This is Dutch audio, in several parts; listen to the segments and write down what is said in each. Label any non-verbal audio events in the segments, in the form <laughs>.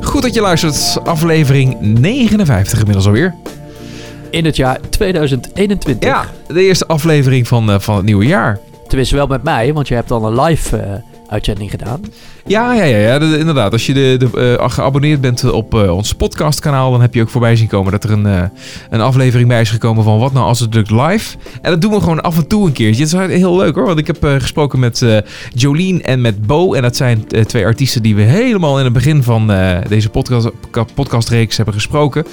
Goed dat je luistert. Aflevering 59 inmiddels alweer. In het jaar 2021. Ja, de eerste aflevering van, eh, van het nieuwe jaar. Tenminste wel met mij, want je hebt dan een live eh, uitzending gedaan. Ja, ja, ja, ja de- inderdaad. Als je de, eh, geabonneerd bent op eh, ons podcastkanaal, dan heb je ook voorbij zien komen dat er een, eh, een aflevering bij is gekomen van Wat nou als het lukt live. En dat doen we gewoon af en toe een keertje. Het is heel leuk hoor, want ik heb gesproken met Jolien en met Bo. En dat zijn twee artiesten die we helemaal in het begin van deze podcast, podcastreeks hebben gesproken.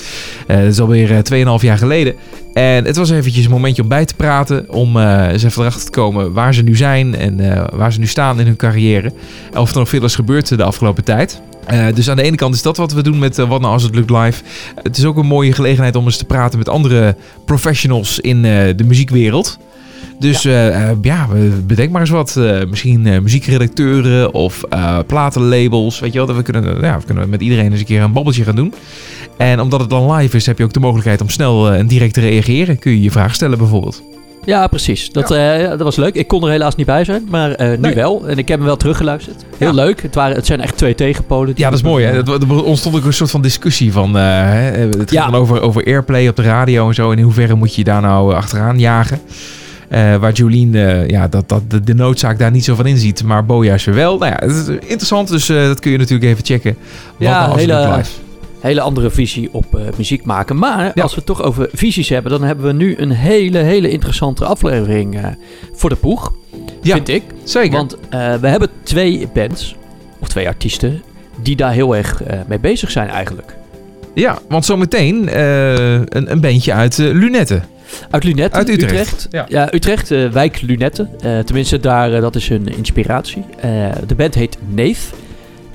Dat is alweer eh, 2,5 jaar geleden. En het was eventjes een momentje om bij te praten. Om eens even erachter te komen waar ze nu zijn en waar ze nu staan in hun carrière. Of er nog veel is gebeurd de afgelopen tijd. Eh, dus aan de ene kant is dat wat we doen met eh, Wat Nou Als Het Lukt Live. Het is ook een mooie gelegenheid om eens te praten met andere professionals in eh, de muziekwereld. Dus ja, ja bedenk maar eens wat. Misschien muziekredacteuren of platenlabels. Weet je wel, dat we kunnen, ja, we kunnen met iedereen eens een keer een babbeltje gaan doen. En omdat het dan live is, heb je ook de mogelijkheid om snel en direct te reageren. Kun je je vraag stellen bijvoorbeeld. Ja, precies. Dat, eh, dat was leuk. Ik kon er helaas niet bij zijn, maar eh, nu Nee. wel. En ik heb hem wel teruggeluisterd. Heel Ja. leuk. Het, waren, het zijn echt twee tegenpolen. Ja, dat is mooi. Hè? Er ontstond ook een soort van discussie van... eh, hè, het ging Ja. dan over, over airplay op de radio en zo. En in hoeverre moet je daar nou achteraan jagen? Waar Jolien ja, dat, dat de, de noodzaak daar niet zo van inziet. Maar Bo juist weer wel. Nou ja, het is interessant. Dus dat kun je natuurlijk even checken. Wat Ja, nou hele- live? Hele andere visie op eh, muziek maken. Maar Ja. als we het toch over visies hebben, dan hebben we nu een hele, hele interessante aflevering eh, voor de poeg. Ja, Vind ik. zeker. Want eh, we hebben twee bands, of twee artiesten, die daar heel erg mee bezig zijn eigenlijk. Ja, want zometeen een, een bandje uit Lunetten. Uit Lunetten, Uit Utrecht. Ja. Ja, Utrecht, wijk Lunetten. Tenminste, daar, dat is hun inspiratie. De band heet Neef.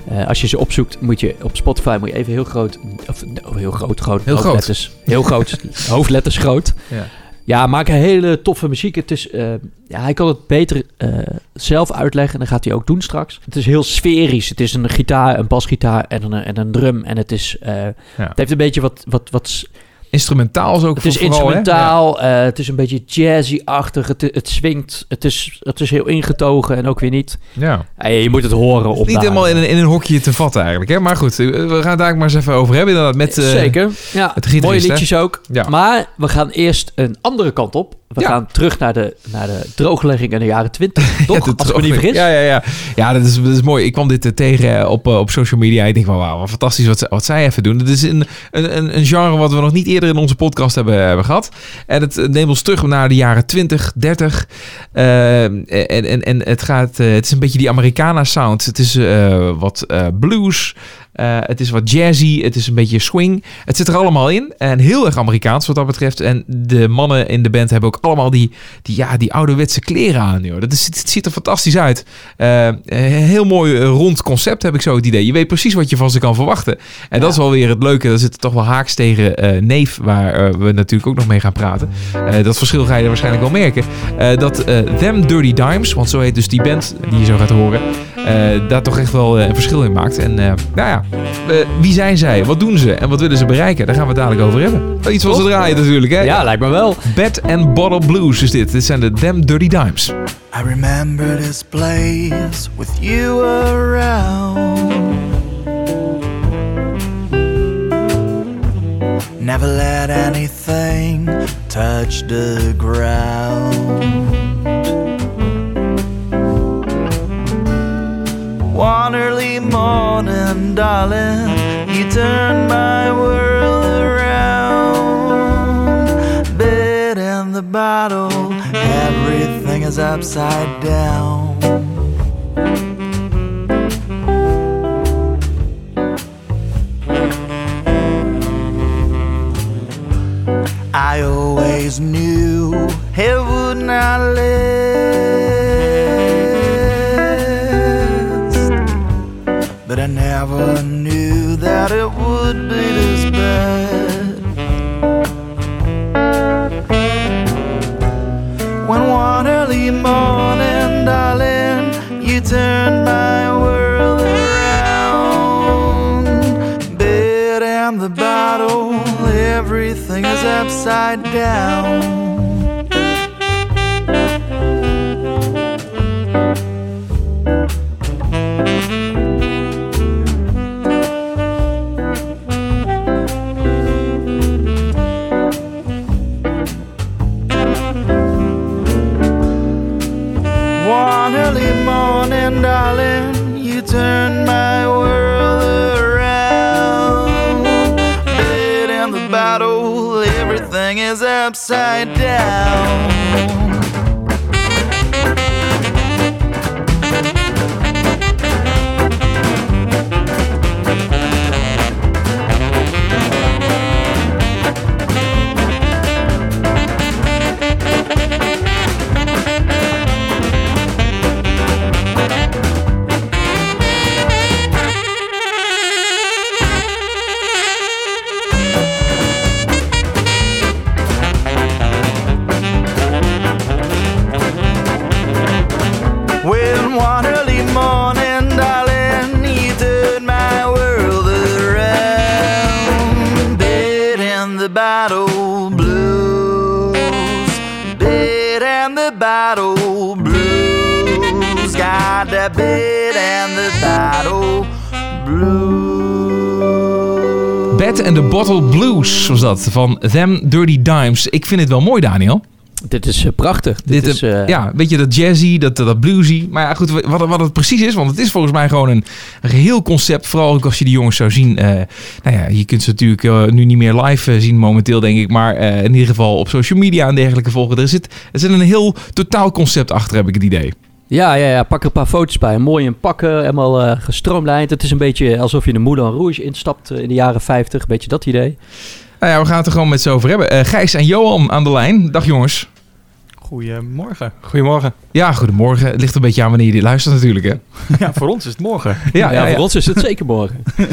Eh, als je ze opzoekt, moet je op Spotify moet je even heel groot, of oh, heel groot, groot, Heel groot. hoofdletters, heel groot, <laughs> hoofdletters groot. Ja. Ja, maken hele toffe muziek. Het is, eh, ja, hij kan het beter eh, zelf uitleggen en dat gaat hij ook doen straks. Het is heel sferisch. Het is een gitaar, een basgitaar en een, en een drum. En het is, het heeft een beetje wat, wat, wat Instrumentaal is ook het is vooral, hè? instrumentaal, eh, het is een beetje jazzy-achtig, het, het swingt, het is, het is heel ingetogen en ook weer niet. Ja. Eh, je moet het horen op Niet helemaal in een, in een hokje te vatten eigenlijk. Hè? Maar goed, eh, we gaan het daar maar eens even over hebben. Inderdaad, met, eh, Zeker, ja, gitarist, mooie hè? liedjes ook. Ja. Maar we gaan eerst een andere kant op. We Ja. gaan terug naar de, naar de drooglegging in de jaren 20, <laughs> toch? Ja, Als ik me niet vergis. Ja, ja, ja. ja dat, is, dat is mooi. Ik kwam dit eh, tegen eh, op, eh, op social media. Ik denk van wauw, wat fantastisch wat, wat zij even doen. Het is een, een, een- genre wat we nog niet eerder in onze podcast hebben, hebben gehad. En het neemt ons terug naar de jaren 20, 30. Eh, en, en, en het, gaat, het is een beetje die Americana sound. Het is wat blues. Eh, het is wat jazzy, het is een beetje swing. Het zit er allemaal in. En heel erg Amerikaans wat dat betreft. En de mannen in de band hebben ook allemaal die, die, ja, die ouderwetse kleren aan. Joh. Dat is, het ziet er fantastisch uit. Eh, een heel mooi eh, rond concept heb ik zo het idee. Je weet precies wat je van ze kan verwachten. En dat is wel weer het leuke. Er zit toch wel haaks tegen eh, Neef, waar eh, we natuurlijk ook nog mee gaan praten. Eh, dat verschil ga je er waarschijnlijk wel merken. Eh, dat eh, Them Dirty Dimes, want zo heet dus die band die je zo gaat horen, eh, daar toch echt wel eh, een verschil in maakt. En eh, nou ja, eh, wie zijn zij? Wat doen ze? En wat willen ze bereiken? Daar gaan we het dadelijk over hebben. Iets wat ze draaien natuurlijk, hè? Ja, lijkt me wel. Bed and Bottle Blues is dit. Dit zijn de Them Dirty Dimes. I remember this place with you around. Never let anything touch the ground. Early morning, darling, you turned my world around. Bed and the bottle, everything is upside down. I always knew it would not last, but I never knew that it would be this bad. When one early morning, darling, you turned my world around. Bed and the bottle, everything is upside down. Upside down. Bad and the Bottle Blues was dat, van Them Dirty Dimes. Ik vind het wel mooi, Daniel. Dit is eh, prachtig. Dit, Dit, is, eh, ja, een beetje dat jazzy, dat, dat bluesy. Maar ja, goed, wat, wat het precies is, want het is volgens mij gewoon een, een geheel concept. Vooral ook als je die jongens zou zien. eh, nou ja, je kunt ze natuurlijk nu niet meer live zien momenteel, denk ik. Maar in ieder geval op social media en dergelijke volgen. Er zit, er zit een heel totaal concept achter, heb ik het idee. Ja, ja, ja, pak er een paar foto's bij. Mooi in pakken, helemaal eh, gestroomlijnd. Het is een beetje alsof je de Moulin Rouge instapt eh, in de jaren 50. Een beetje dat idee. Nou ja, we gaan het er gewoon met z'n over hebben. Eh, Gijs en Johan aan de lijn. Dag jongens. Goedemorgen. Goedemorgen. Ja, goedemorgen. Het ligt een beetje aan wanneer je dit luistert natuurlijk. Hè? Ja, voor ons is het morgen. <laughs> Ja, ja, ja. voor ons is het zeker morgen. <laughs>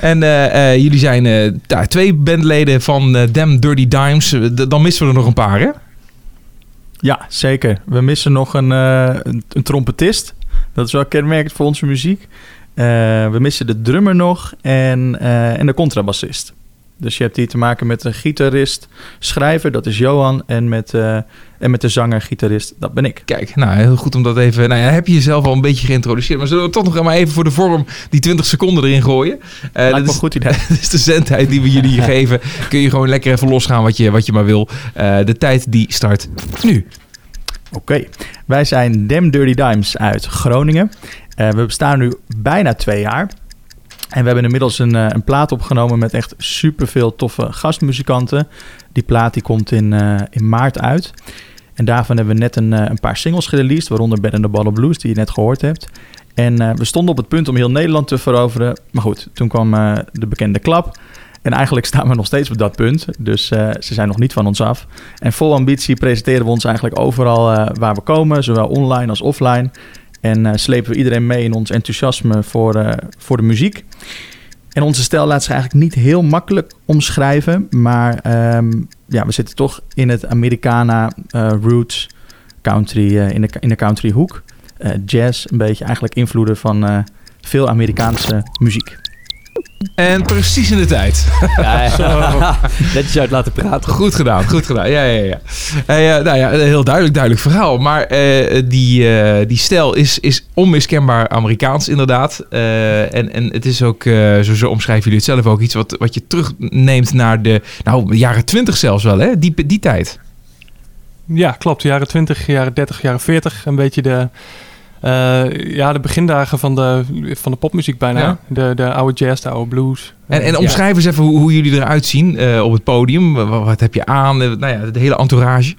En eh, eh, jullie zijn eh, ja, twee bandleden van eh Them Dirty Dimes. D- dan missen we er nog een paar, hè? Ja, zeker. We missen nog een, eh, een, een trompetist. Dat is wel kenmerkend voor onze muziek. Eh, we missen de drummer nog en, eh, en de contrabassist. Dus je hebt hier te maken met een gitarist, schrijver, dat is Johan. En met, eh, en met de zanger, gitarist, dat ben ik. Kijk, nou heel goed om dat even. Nou ja, heb je jezelf al een beetje geïntroduceerd. Maar zullen we toch nog maar even voor de vorm die 20 seconden erin gooien? Eh, dat een is, goed idee. <laughs> dit is de zendtijd die we jullie <laughs> geven. Kun je gewoon lekker even losgaan wat je, wat je maar wil. Eh, de tijd die start nu. Oké, wij zijn Dem Dirty Dimes uit Groningen. Eh, we bestaan nu bijna twee jaar. En we hebben inmiddels een, eh, een plaat opgenomen met echt superveel toffe gastmuzikanten. Die plaat die komt in, eh, in maart uit. En daarvan hebben we net een, eh, een paar singles gereleased, waaronder Bed and the Bottle Blues, die je net gehoord hebt. En we stonden op het punt om heel Nederland te veroveren. Maar goed, toen kwam de bekende klap. En eigenlijk <laughs> staan we nog steeds op dat punt. Dus ze zijn nog niet van ons af. En vol ambitie presenteren we ons eigenlijk overal waar we komen, zowel online als offline. En eh, slepen we iedereen mee in ons enthousiasme voor, eh, voor de muziek. En onze stijl laat zich eigenlijk niet heel makkelijk omschrijven. Maar ehm, ja, we zitten toch in het Americana eh, roots country, in, de, in de country hoek. Jazz, een beetje eigenlijk invloeden van veel Amerikaanse muziek. En precies in de tijd. Ja, ja. <laughs> <laughs> Netjes uit laten praten. Goed gedaan, goed gedaan. Ja, ja, ja. Hey, eh, nou ja, een heel duidelijk, duidelijk verhaal. Maar eh, die, eh, die stijl is, is onmiskenbaar Amerikaans, inderdaad. Eh, en, en het is ook, eh, zo, zo omschrijven jullie het zelf ook, iets wat, wat je terugneemt naar de nou, jaren twintig zelfs wel, hè? Die, die tijd. Ja, klopt. Jaren 20, jaren 30, jaren 40. Een beetje de, eh, ja, de begindagen van de, van de popmuziek bijna. Ja. De, de oude jazz, de oude blues. En, en Ja. omschrijf eens even hoe, hoe jullie eruit zien eh, op het podium. Wat, wat heb je aan? Eh, nou ja, de hele entourage.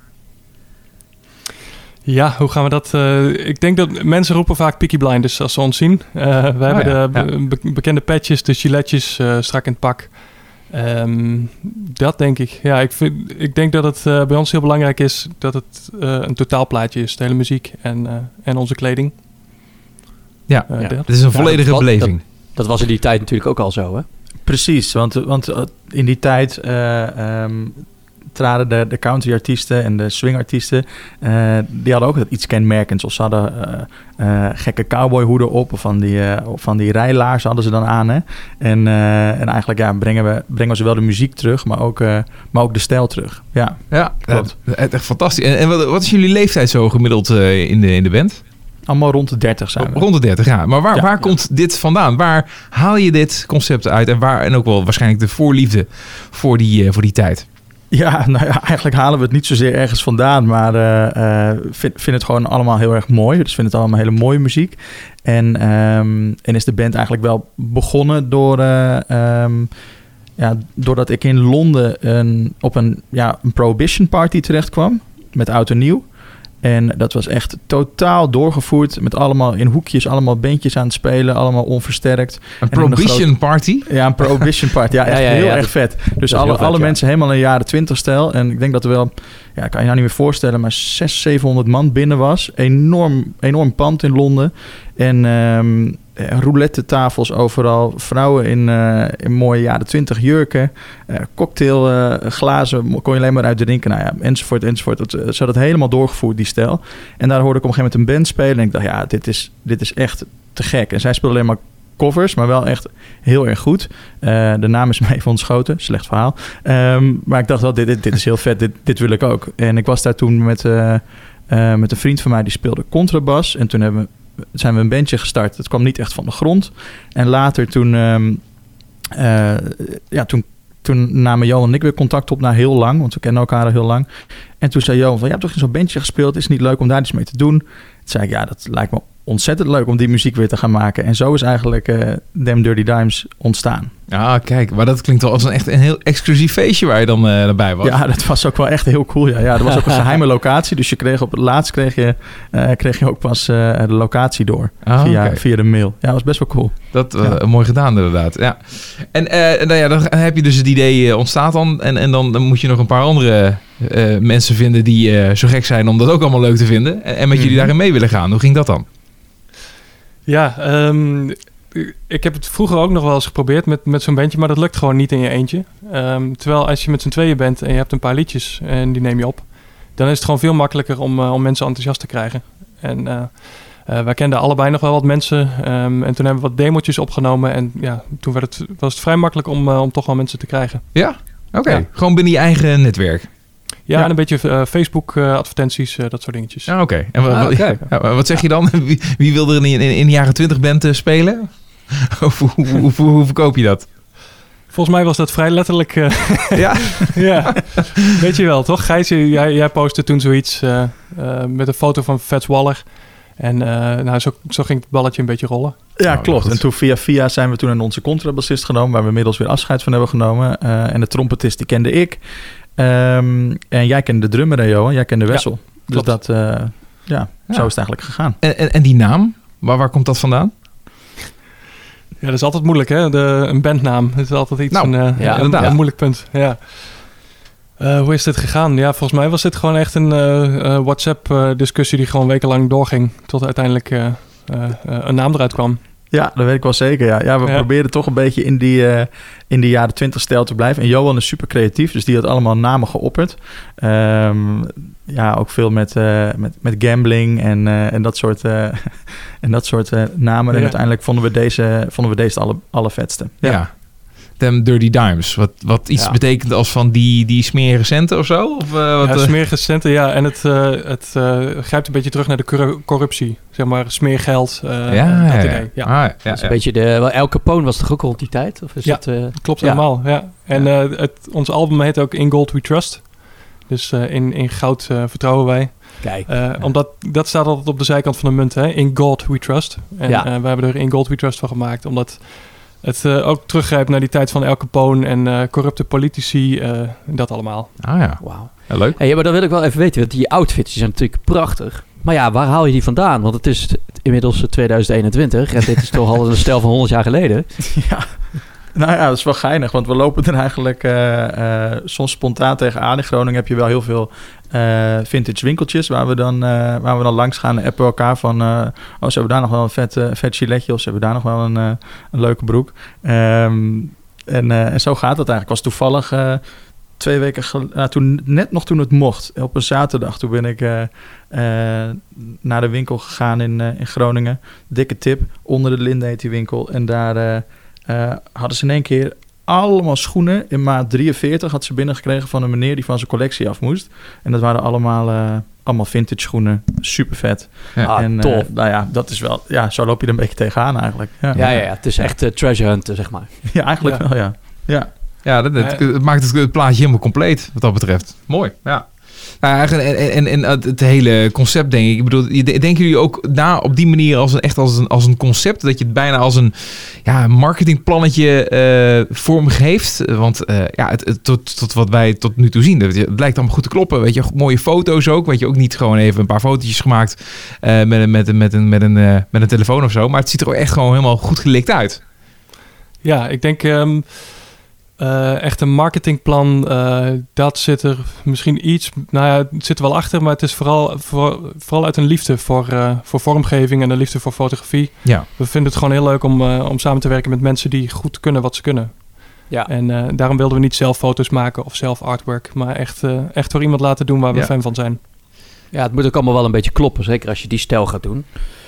Ja, hoe gaan we dat... eh, ik denk dat mensen roepen vaak Peaky Blinders als ze ons zien. Eh, we hebben ja, de be- be- bekende patches, de giletjes eh, strak in het pak. Ehm, dat denk ik. Ja, ik, vind, ik denk dat het eh, bij ons heel belangrijk is dat het eh, een totaalplaatje is. De hele muziek en, eh, en onze kleding. Ja. Ja. dat. Het is een Ja, volledige dat- beleving. Dat was in die tijd natuurlijk ook al zo, hè? Precies, want, want in die tijd eh, ehm, traden de, de country-artiesten en de swing-artiesten... eh, die hadden ook iets kenmerkends. Of ze hadden eh, eh, gekke cowboyhoeden op, of van die, van die rijlaars hadden ze dan aan. Hè? En, en eigenlijk ja, brengen, we, brengen we zowel de muziek terug, maar ook, maar ook de stijl terug. Ja, Ja, Klopt. echt fantastisch. En, en wat, wat is jullie leeftijd zo gemiddeld in, de, in de band? allemaal rond de 30 zijn we. Rond de 30 jaar. Maar waar, Ja, waar ja. komt dit vandaan? Waar haal je dit concept uit? En waar en ook wel waarschijnlijk de voorliefde voor die, voor die tijd? Ja, nou eigenlijk halen we het niet zozeer ergens vandaan, maar eh, vind, vind het gewoon allemaal heel erg mooi. Dus vind het allemaal hele mooie muziek. En, ehm, en is de band eigenlijk wel begonnen door, ehm, ja, doordat ik in Londen een, op een, ja, een Prohibition Party terecht kwam met oud en nieuw. En dat was echt totaal doorgevoerd met allemaal in hoekjes, allemaal bandjes aan het spelen, allemaal onversterkt. Een Prohibition Party? Ja, een Prohibition Party. Ja, <laughs> echt Ja, ja, heel ja, erg vet. Dus alle, heel vet, alle mensen helemaal in de jaren 20 stijl. En ik denk dat er wel, ja, kan je nou niet meer voorstellen, maar 600, 700 man binnen was. Enorm, enorm pand in Londen. En ehm roulette tafels overal. Vrouwen in, eh, in mooie jaren 20 jurken. eh cocktailglazen kon je alleen maar uit drinken. Nou ja, enzovoort, enzovoort. Dat, eh, ze hadden het helemaal doorgevoerd, die stijl. En daar hoorde ik op een gegeven moment een band spelen. En ik dacht, ja, dit is, dit is echt te gek. En zij speelden alleen maar covers, maar wel echt heel erg goed. Eh, de naam is <laughs> me even ontschoten, slecht verhaal. Ehm, maar ik dacht wel, dit, dit, dit is heel vet, dit, dit wil ik ook. En ik was daar toen met, eh, eh, met een vriend van mij, die speelde contrabas. En toen hebben we, zijn we een bandje gestart. Het kwam niet echt van de grond. En later toen, ehm, eh, ja, toen, toen namen Johan en ik weer contact op na heel lang, want we kennen elkaar al heel lang. En toen zei Johan van, je hebt toch in zo'n bandje gespeeld, is het niet leuk om daar iets mee te doen? Toen zei ik, ja, dat lijkt me ontzettend leuk om die muziek weer te gaan maken. En zo is eigenlijk Them Dirty Dimes ontstaan. Ah, kijk, maar dat klinkt wel als een echt een heel exclusief feestje waar je dan eh erbij was. Ja, dat was ook wel echt heel cool. Ja, ja dat was ook een <laughs> geheime locatie. Dus je kreeg op het laatst kreeg je, eh, kreeg je ook pas de locatie door. Ah, via, via de mail. Ja, dat was best wel cool. Dat Ja. mooi gedaan inderdaad. Ja. En nou ja, dan heb je dus het idee ontstaat dan. En, en dan, dan moet je nog een paar andere mensen vinden die zo gek zijn om dat ook allemaal leuk te vinden. En, en met jullie Mhm. daarin mee willen gaan. Hoe ging dat dan? Ja, ehm, ik heb het vroeger ook nog wel eens geprobeerd met, met zo'n bandje, maar dat lukt gewoon niet in je eentje. Ehm, terwijl als je met z'n tweeën bent en je hebt een paar liedjes en die neem je op, dan is het gewoon veel makkelijker om, eh, om mensen enthousiast te krijgen. En eh, eh, wij kenden allebei nog wel wat mensen ehm, en toen hebben we wat demotjes opgenomen en ja, toen werd het, was het vrij makkelijk om, om toch wel mensen te krijgen. Ja? Oké, Ja. gewoon binnen je eigen netwerk. Ja, Ja. en een beetje eh, Facebook-advertenties, dat soort dingetjes. Ja, oké. En Ah, <laughs> ja, wat zeg je dan? <laughs> Wie, wie wil er in, in, in de jaren 20 band eh, spelen? <laughs> Of hoe, hoe, hoe, hoe verkoop je dat? Volgens mij was dat vrij letterlijk. eh, Ja. ja, weet je wel, toch? Gijs, jij, jij postte toen zoiets eh, eh, met een foto van Fats Waller. En eh, nou, zo, zo ging het balletje een beetje rollen. Ja, Oh, klopt. goed. En toen via via zijn we toen aan onze contrabassist genomen, waar we inmiddels weer afscheid van hebben genomen. Eh, en de trompetist die kende ik. Ehm, en jij kende de drummer, hè, Johan. Jij kende Wessel. dus dat, eh, ja, Ja. zo is het eigenlijk gegaan. En, en, en die naam? Waar, waar komt dat vandaan? Ja, dat is altijd moeilijk, hè? De, een bandnaam. Dat is altijd iets, Nou, een, eh, ja, een, een moeilijk punt. Ja. Eh, hoe is dit gegaan? Ja, volgens mij was dit gewoon echt een eh, eh, WhatsApp-discussie die gewoon wekenlang doorging. Tot uiteindelijk eh, eh, eh, een naam eruit kwam. Ja, dat weet ik wel zeker. Ja, ja we Ja. probeerden toch een beetje in die, eh, in die jaren twintig stijl te blijven. En Johan is super creatief, dus die had allemaal namen geopperd. Ehm, ja, ook veel met, eh, met, met gambling en, eh, en dat soort, eh, <laughs> en dat soort namen. En uiteindelijk vonden we deze, vonden we deze alle, allervetste. Ja. Them Dirty Dimes. Wat, wat iets Ja. betekent als van die, die smerige centen of zo? Of, eh, wat, ja, eh, smerige centen, ja. En het, eh, het eh, grijpt een beetje terug naar de corru- corruptie. Zeg maar smeergeld. eh, ja, dat ja, ja. idee. Ja, Ah, ja, Dat is een beetje de... Wel, El Capone was toch ook rond die tijd? Of is Ja. dat... eh, klopt Ja. helemaal. Ja. En eh, het, ons album heet ook In Gold We Trust. Dus eh, in, in goud eh, vertrouwen wij. kijk. Eh, Omdat dat staat altijd op de zijkant van de munt. Hè? In God We Trust. En Ja. eh, we hebben er In Gold We Trust van gemaakt. Omdat het eh, ook teruggrijpt naar die tijd van El Capone en eh, corrupte politici. eh, dat allemaal. Ah ja. Wauw. Ja, leuk. Hey, ja, maar dan wil ik wel even weten, want die outfits die zijn natuurlijk prachtig. Maar ja, waar haal je die vandaan? Want het is inmiddels eh, 2021 en dit is toch al een stel van 100 jaar geleden. <laughs> <laughs> ja. Nou ja, dat is wel geinig, want we lopen er eigenlijk eh, eh, soms spontaan tegenaan. In Groningen heb je wel heel veel eh, vintage winkeltjes waar we dan, waar we dan langs gaan en appen elkaar van... oh, ze hebben daar nog wel een vet, vet giletje of ze hebben daar nog wel een, een leuke broek. Ehm, en, en zo gaat het eigenlijk. Was toevallig twee weken geleden, toen, net nog toen het mocht, op een zaterdag, toen ben ik naar de winkel gegaan in, in Groningen. Dikke tip, onder de Linde heet die winkel. En daar eh, hadden ze in één keer allemaal schoenen in maat 43 had ze binnengekregen van een meneer die van zijn collectie af moest. En dat waren allemaal, eh, allemaal vintage schoenen. Super vet. Ja. Ah, en eh, tof. nou ja, dat is wel, ja, zo loop je er een beetje tegenaan eigenlijk. Ja, Ja, ja, ja, het is echt treasure hunt, zeg maar. <laughs> Ja, eigenlijk Ja. wel, ja. Ja, Ja, dat, het maakt het, het plaatje helemaal compleet wat dat betreft. Mooi, ja. Nou, en, en, en, en het, hele concept, denk ik. Ik bedoel, denken jullie ook na op die manier als een, echt als een, als een concept? Dat je het bijna als een ja, marketingplannetje eh vormgeeft? Want eh, ja, het, tot, tot wat wij tot nu toe zien, dat, het lijkt allemaal goed te kloppen. Weet je, mooie foto's ook. Weet je, ook niet gewoon even een paar fotootjes gemaakt eh, met, met, met, een, met, een, eh, met een telefoon of zo. Maar het ziet er ook echt gewoon helemaal goed gelikt uit. Ja, ik denk ehm, eh, echt een marketingplan, eh, dat zit er misschien iets, nou ja, het zit er wel achter, maar het is vooral, voor, vooral uit een liefde voor, eh, voor vormgeving en een liefde voor fotografie. Ja. We vinden het gewoon heel leuk om, eh, om samen te werken met mensen die goed kunnen wat ze kunnen. Ja. En eh, daarom wilden we niet zelf foto's maken of zelf artwork, maar echt, eh, echt voor iemand laten doen waar we Ja. fan van zijn. Ja, het moet ook allemaal wel een beetje kloppen. Zeker als je die stijl gaat doen.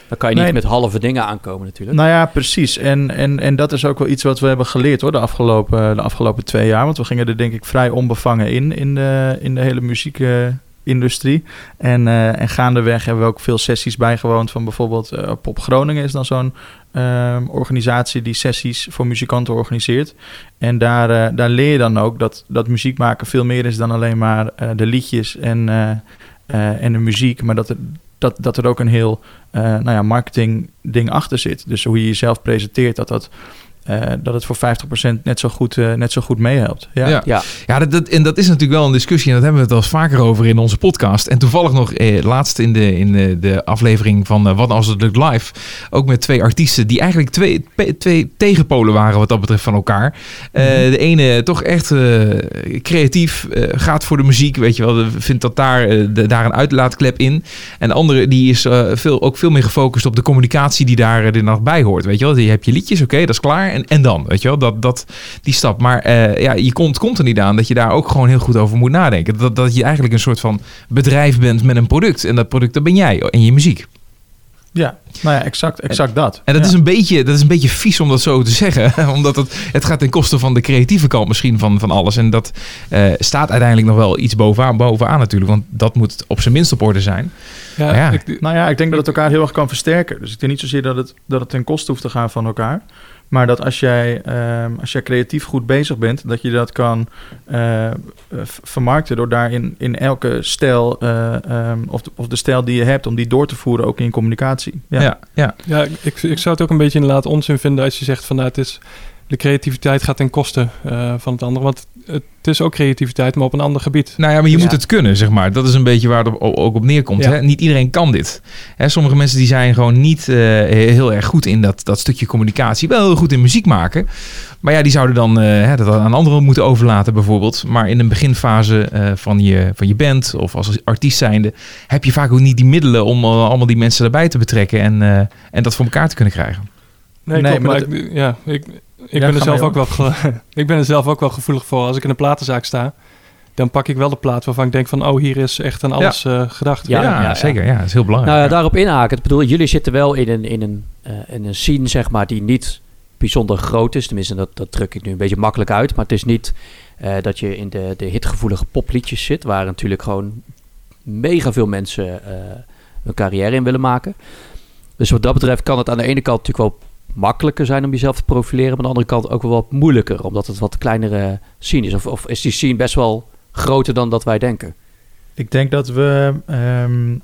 Dan kan je niet Nee. met halve dingen aankomen natuurlijk. Nou ja, precies. En, en, en dat is ook wel iets wat we hebben geleerd hoor, de, afgelopen, de afgelopen twee jaar. Want we gingen er denk ik vrij onbevangen in, in de, in de hele muziekindustrie. En, eh, en gaandeweg hebben we ook veel sessies bijgewoond van bijvoorbeeld eh, Pop Groningen is dan zo'n ehm, organisatie die sessies voor muzikanten organiseert. En daar, eh, daar leer je dan ook dat, dat muziek maken veel meer is dan alleen maar de liedjes en, en de muziek. Maar dat er, dat, dat er ook een heel eh, nou ja, marketing ding achter zit. Dus hoe je jezelf presenteert, dat, dat, eh, dat het voor 50% net zo goed, eh, net zo goed meehelpt. Ja. Ja. Ja, Ja, dat, dat, en dat is natuurlijk wel een discussie. En dat hebben we het al eens vaker over in onze podcast. En toevallig nog eh, laatst in de, in de, de aflevering van eh, Wat als het lukt live. Ook met twee artiesten die eigenlijk twee, pe- twee tegenpolen waren wat dat betreft van elkaar. Eh, De ene toch echt eh, creatief, eh, gaat voor de muziek. Weet je wel, vindt dat daar, de- daar een uitlaatklep in. En de andere die is eh, veel, ook veel meer gefocust op de communicatie die daar er nog bij hoort. Weet je wel, je hebt je liedjes, oké, dat is klaar. En, en dan, weet je wel, dat, dat, die stap. Maar eh, ja, je komt, komt er niet aan dat je daar ook gewoon heel goed over moet nadenken. Dat, dat je eigenlijk een soort van bedrijf bent met een product. En dat product, dat ben jij en je muziek. Ja, nou ja, exact, exact dat. En dat, Ja. is een beetje, dat is een beetje vies om dat zo te zeggen. <laughs> Omdat het, het gaat ten koste van de creatieve kant misschien van, van alles. En dat eh, staat uiteindelijk nog wel iets bovenaan, bovenaan natuurlijk. Want dat moet op zijn minst op orde zijn. Ja, Ja. ik- Nou ja, ik denk dat het elkaar heel erg kan versterken. Dus ik denk niet zozeer dat het, dat het ten koste hoeft te gaan van elkaar. Maar dat als jij, ehm, als jij creatief goed bezig bent, dat je dat kan eh, eh, vermarkten door daarin in elke stijl, eh, ehm, of, de, of de stijl die je hebt, om die door te voeren ook in communicatie. Ja, Ja, ja. Ja, ik, ik zou het ook een beetje inderdaad onzin vinden als je zegt van nou, het is, de creativiteit gaat ten koste eh, van het andere. Want het is ook creativiteit, maar op een ander gebied. Nou ja, maar je Ja. moet het kunnen, zeg maar. Dat is een beetje waar het op- ook op neerkomt. Ja. Hè? Niet iedereen kan dit. Hè, sommige mensen die zijn gewoon niet eh, heel erg goed in dat, dat stukje communicatie. Wel heel goed in muziek maken. Maar ja, die zouden dan eh, hè, dat aan anderen moeten overlaten bijvoorbeeld. Maar in een beginfase eh, van, je, van je band of als artiest zijnde... heb je vaak ook niet die middelen om allemaal die mensen erbij te betrekken... en, eh, en dat voor elkaar te kunnen krijgen. Nee, Nee, klopt, maar maar ik, ja, ik, ik, Ja, ben er zelf ook wel <laughs> ik ben er zelf ook wel gevoelig voor. Als ik in een platenzaak sta, dan pak ik wel de plaat waarvan ik denk van... oh, hier is echt aan alles eh, gedacht. Ja, Ja, ja, ja. zeker. Ja, dat is heel belangrijk. Nou ja, daarop inhaken. Ik bedoel, jullie zitten wel in een, in een, eh, in een scene, zeg maar, die niet bijzonder groot is. Tenminste, dat, dat druk ik nu een beetje makkelijk uit. Maar het is niet eh, dat je in de, de hitgevoelige popliedjes zit, waar natuurlijk gewoon mega veel mensen eh hun carrière in willen maken. Dus wat dat betreft kan het aan de ene kant natuurlijk wel makkelijker zijn om jezelf te profileren, maar aan de andere kant ook wel wat moeilijker, omdat het wat kleinere scene is. Of, of is die scene best wel groter dan dat wij denken? Ik denk dat we. ehm,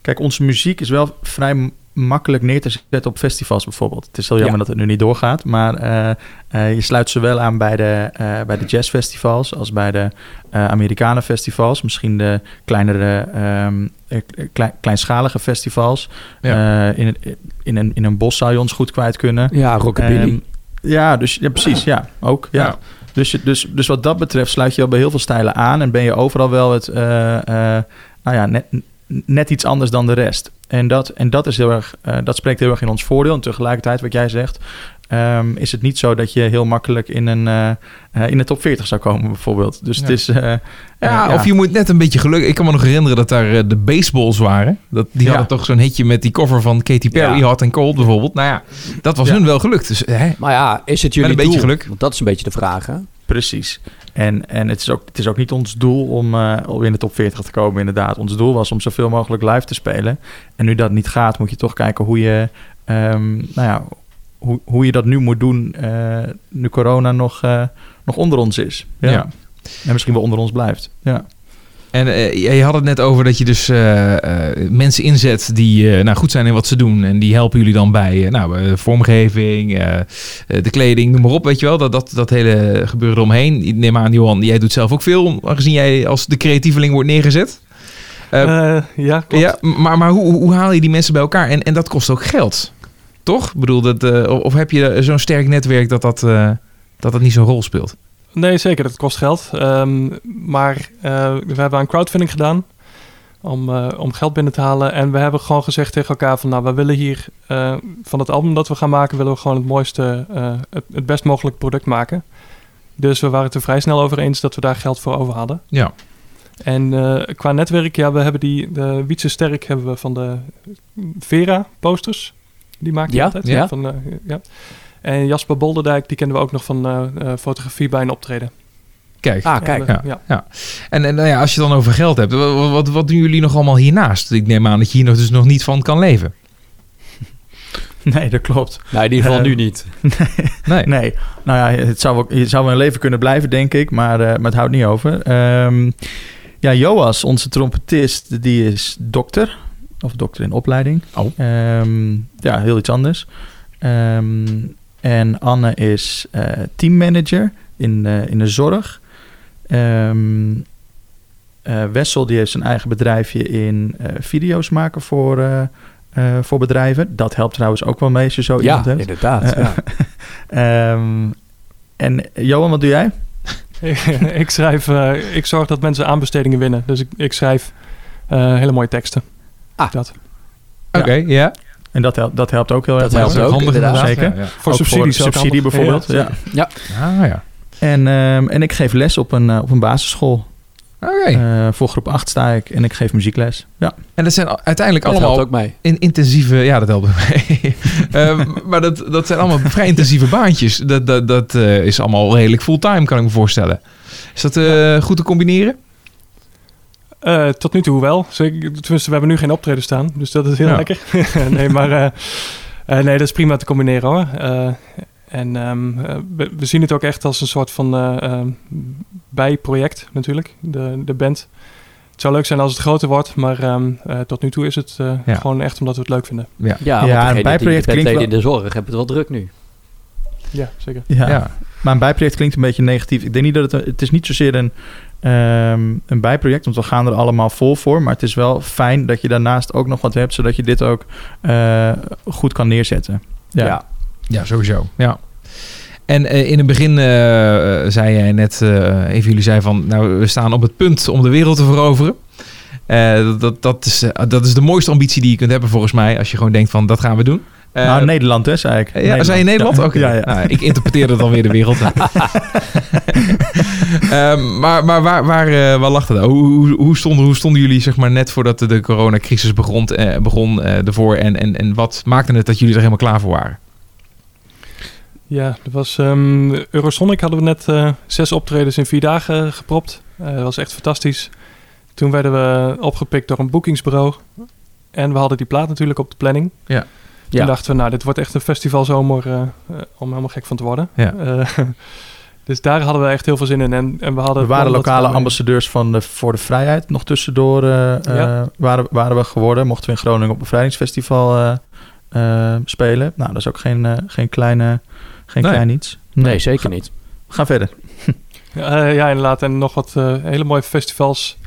kijk, onze muziek is wel vrij makkelijk neer te zetten op festivals bijvoorbeeld. Het is heel jammer Ja. dat het nu niet doorgaat. Maar eh, eh, je sluit zowel aan bij de, eh, bij de jazzfestivals als bij de Amerikanen festivals. Misschien de kleinere, ehm, eh, klei- kleinschalige festivals. In, een- in, een, in een bos zou je ons goed kwijt kunnen. Ja, rockabilly. Ehm, ja, dus, ja, precies. Ja, ook. Ja. Ja. Dus, dus, dus wat dat betreft sluit je al bij heel veel stijlen aan en ben je overal wel het, nou ja, net, net iets anders dan de rest. En dat, en dat, is heel erg, eh, dat spreekt heel erg in ons voordeel. En tegelijkertijd, wat jij zegt, ehm, is het niet zo dat je heel makkelijk in, een, eh, eh, in de top 40 zou komen, bijvoorbeeld. Dus het Ja. is. eh, Ja, eh, of je moet net een beetje geluk. Ik kan me nog herinneren dat daar de baseballs waren. Dat, die Ja. hadden toch zo'n hitje met die cover van Katy Perry, Ja. Hot and Cold bijvoorbeeld. Nou ja, dat was Ja. hun wel gelukt. Dus hè, Maar ja, is het jullie een beetje geluk. Want dat is een beetje de vraag, hè? Precies. En, en het, is ook, het is ook niet ons doel om, eh, om in de top 40 te komen, inderdaad. Ons doel was om zoveel mogelijk live te spelen. En nu dat niet gaat, moet je toch kijken hoe je, ehm, nou ja, hoe, hoe je dat nu moet doen eh, nu corona nog, eh, nog onder ons is. Ja. Ja. En misschien wel onder ons blijft. Ja. En eh, je had het net over dat je dus eh, eh, mensen inzet die nou, goed zijn in wat ze doen. En die helpen jullie dan bij nou, vormgeving, de kleding, noem maar op. Weet je wel, dat, dat, dat hele gebeuren eromheen. Ik neem aan, Johan, jij doet zelf ook veel, aangezien jij als de creatieveling wordt neergezet. Ja, klopt. ja, maar, maar hoe, hoe haal je die mensen bij elkaar? En, en dat kost ook geld, toch? Ik bedoel, dat, of, heb je zo'n sterk netwerk dat dat, dat dat niet zo'n rol speelt? Nee, zeker. Dat kost geld. Ehm, maar eh, we hebben aan crowdfunding gedaan om, eh, om geld binnen te halen. En we hebben gewoon gezegd tegen elkaar van... nou, we willen hier eh, van het album dat we gaan maken... willen we gewoon het mooiste, eh, het, het best mogelijke product maken. Dus we waren het er vrij snel over eens dat we daar geld voor over hadden. Ja. En eh, qua netwerk, ja, we hebben die... De Wietse Sterk hebben we van de Vera posters. Die maakt Ja, altijd. ja. Van, ja. En Jasper Bolderdijk, die kennen we ook nog van eh, eh, fotografie bij een optreden. Kijk, Ah, kijk. Ja, ja. En, en nou ja, als je dan over geld hebt, wat, wat, wat doen jullie nog allemaal hiernaast? Ik neem aan dat je hier nog, dus nog niet van kan leven. <laughs> Nee, dat klopt. Nou, in ieder geval Eh, nu niet. <laughs> Nee. Nee, nou ja, het zou, wel, het zou wel een leven kunnen blijven, denk ik, maar, eh, maar het houdt niet over. Ehm, ja, Joas, onze trompetist, die is dokter, of dokter in opleiding. Oh. Ehm, ja, heel iets anders. Ehm, en Anne is eh, teammanager in, eh, in de zorg. Ehm, eh, Wessel, die heeft zijn eigen bedrijfje in eh, video's maken voor, eh, eh, voor bedrijven. Dat helpt trouwens ook wel mee als je zo Ja, iemand hebt. inderdaad. Ja. <laughs> Ehm, en Johan, wat doe jij? <laughs> ik schrijf, eh, ik zorg dat mensen aanbestedingen winnen. Dus ik, ik schrijf eh, hele mooie teksten. Ah. Dat. Oké, ja. En dat helpt, dat helpt ook heel Dat erg. helpt mee. ook, handig inderdaad. Zeker. Ja, ja. Voor Ook subsidies. ook subsidie bijvoorbeeld. Ja, Ja. Ah ja. En, ehm, en ik geef les op een, eh, op een basisschool. Oké. Eh, voor groep 8 sta ik en ik geef muziekles. Ja. en dat zijn uiteindelijk Dat allemaal helpt ook mee. in intensieve... Ja, dat helpt ook mee. <laughs> Ehm, maar dat, dat zijn allemaal vrij intensieve baantjes. Dat, dat, dat eh, is allemaal redelijk fulltime, kan ik me voorstellen. Is dat eh, goed te combineren? Eh, tot nu toe wel. Zeker, tenminste, we hebben nu geen optreden staan. Dus dat is heel Ja. lekker. <laughs> nee, maar eh, eh, nee, dat is prima te combineren hoor. Eh, en ehm, eh, we, we zien het ook echt als een soort van eh, ehm, bijproject natuurlijk, de, de band. Het zou leuk zijn als het groter wordt, maar ehm, eh, tot nu toe is het eh, Ja. gewoon echt omdat we het leuk vinden. Ja, Ja, want een bijproject die klinkt bandleden in de zorg hebben het wel druk nu. Ja, zeker. Ja. Ja. Maar een bijproject klinkt een beetje negatief. Ik denk niet dat het... Het is niet zozeer een, ehm, een bijproject, want we gaan er allemaal vol voor. Maar het is wel fijn dat je daarnaast ook nog wat hebt... zodat je dit ook eh, goed kan neerzetten. Ja. Ja. Ja, sowieso. Ja. En eh, in het begin eh, zei jij net, eh even jullie zei van, nou, we staan op het punt om de wereld te veroveren. Eh, dat, dat, is, dat is de mooiste ambitie die je kunt hebben volgens mij, als je gewoon denkt van, dat gaan we doen. Eh, nou, Nederland hè, zei ik. ja, zei je Nederland? Ja. Oké. Ja, ja. Nou, ik interpreteerde dan weer de wereld. <laughs> Ehm, maar maar waar, waar, eh, waar lag het? Hoe, hoe, hoe, stonden, hoe stonden jullie zeg maar, net voordat de, coronacrisis begon, eh, begon eh, ervoor? En, en, en wat maakte het dat jullie er helemaal klaar voor waren? Ja, dat was ehm, Eurosonic hadden we net eh, zes optredens in vier dagen gepropt. Eh, dat was echt fantastisch. Toen werden we opgepikt door een boekingsbureau. En we hadden die plaat natuurlijk op de planning. Ja. Toen dachten we, nou, dit wordt echt een festivalzomer eh, om helemaal gek van te worden. Ja. Eh, <laughs> dus daar hadden we echt heel veel zin in. En, en we hadden We waren lokale we- ambassadeurs van de, voor de vrijheid nog tussendoor. eh, eh, waren, waren we geworden. Mochten we in Groningen op een bevrijdingsfestival eh, eh, spelen. Nou, dat is ook geen, eh, geen, kleine, geen Nee. klein iets. Nee, zeker niet. Ga verder. <laughs> Eh, ja, inderdaad. En nog wat hele mooie festivals.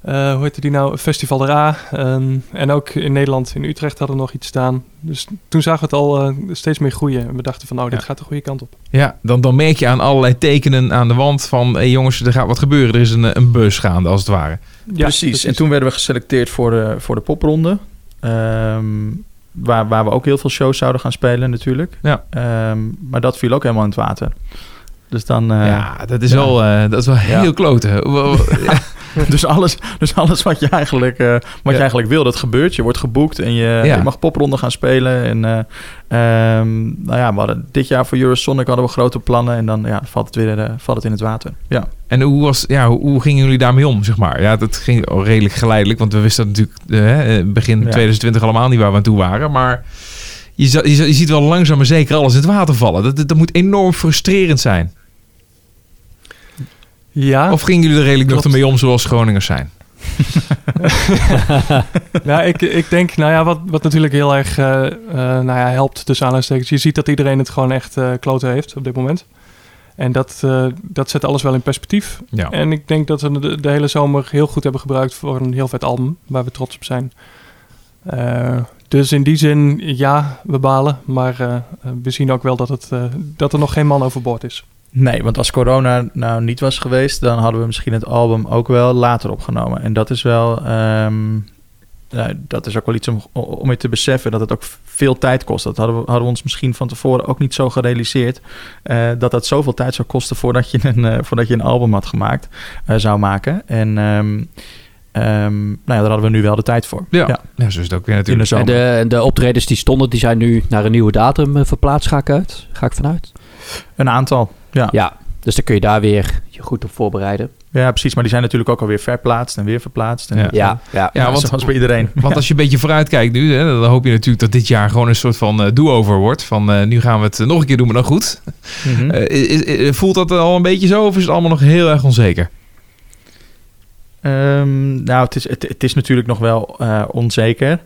Eh, hoe heette die nou? Festival de Ra. Ehm, en ook in Nederland, in Utrecht hadden we nog iets staan. Dus toen zagen we het al eh, steeds meer groeien. En we dachten van, nou, dit Ja. gaat de goede kant op. Ja, dan, dan merk je aan allerlei tekenen aan de wand van... Hey jongens, er gaat wat gebeuren. Er is een, een bus gaande, als het ware. Ja, precies. En toen werden we geselecteerd voor de, voor de popronde. Ehm, waar, waar we ook heel veel shows zouden gaan spelen natuurlijk. Ja. Ehm, maar dat viel ook helemaal in het water. Dus dan... eh, ja, dat is ja. wel, eh, dat is wel Ja. heel kloten. <laughs> <laughs> <laughs> Dus alles, dus alles wat je eigenlijk, eh, wat Ja. je eigenlijk wil, dat gebeurt. Je wordt geboekt en je, Ja. je mag popronde gaan spelen. En eh, ehm, nou ja, we hadden dit jaar voor Eurosonic hadden we grote plannen. En dan ja, valt het weer eh, valt het in het water. Ja. En hoe, was, ja, hoe, hoe gingen jullie daarmee om, zeg maar? Ja, dat ging al redelijk geleidelijk. Want we wisten natuurlijk begin Ja. 2020 allemaal niet waar we aan toe waren. Maar je, je, ziet wel langzaam maar zeker alles in het water vallen. Dat, dat, dat moet enorm frustrerend zijn. Ja, Of gingen jullie er redelijk nog ermee om zoals Groningers zijn? <laughs> nou, ik, ik denk, nou ja, wat, wat natuurlijk heel erg eh, eh, nou ja, helpt tussen aanhalingstekens. Je ziet dat iedereen het gewoon echt eh kloten heeft op dit moment. En dat, eh, dat zet alles wel in perspectief. Ja. En ik denk dat we de, de hele zomer heel goed hebben gebruikt voor een heel vet album, waar we trots op zijn. Eh, dus in die zin, ja, we balen. Maar we zien ook wel dat, het, eh, dat er nog geen man overboord is. Nee, want als corona nou niet was geweest, dan hadden we misschien het album ook wel later opgenomen. En dat is wel, ehm, ja, dat is ook wel iets om, om je te beseffen dat het ook veel tijd kost. Dat hadden we, hadden we ons misschien van tevoren ook niet zo gerealiseerd. eh, dat dat zoveel tijd zou kosten voordat je een, eh, voordat je een album had gemaakt, eh, zou maken. En ehm, ehm, nou ja, daar hadden we nu wel de tijd voor. Ja. Ja. Ja, zo is het ook weer natuurlijk. En de, de optredens die stonden, die zijn nu naar een nieuwe datum verplaatst, ga ik uit. Ga ik vanuit. Een aantal, ja. Ja, dus dan kun je daar weer je goed op voorbereiden. Ja, precies. Maar die zijn natuurlijk ook alweer verplaatst en weer verplaatst. En Ja. Ja, ja. Ja, want- zoals bij iedereen. <laughs> Want als je een beetje vooruit kijkt nu, hè, dan hoop je natuurlijk dat dit jaar gewoon een soort van eh, do-over wordt. Van eh, nu gaan we het eh, nog een keer doen, maar dan goed. Mhm. <laughs> Eh, is- is- voelt dat al een beetje zo of is het allemaal nog heel erg onzeker? Ehm, nou, het is, het, het is natuurlijk nog wel eh, onzeker.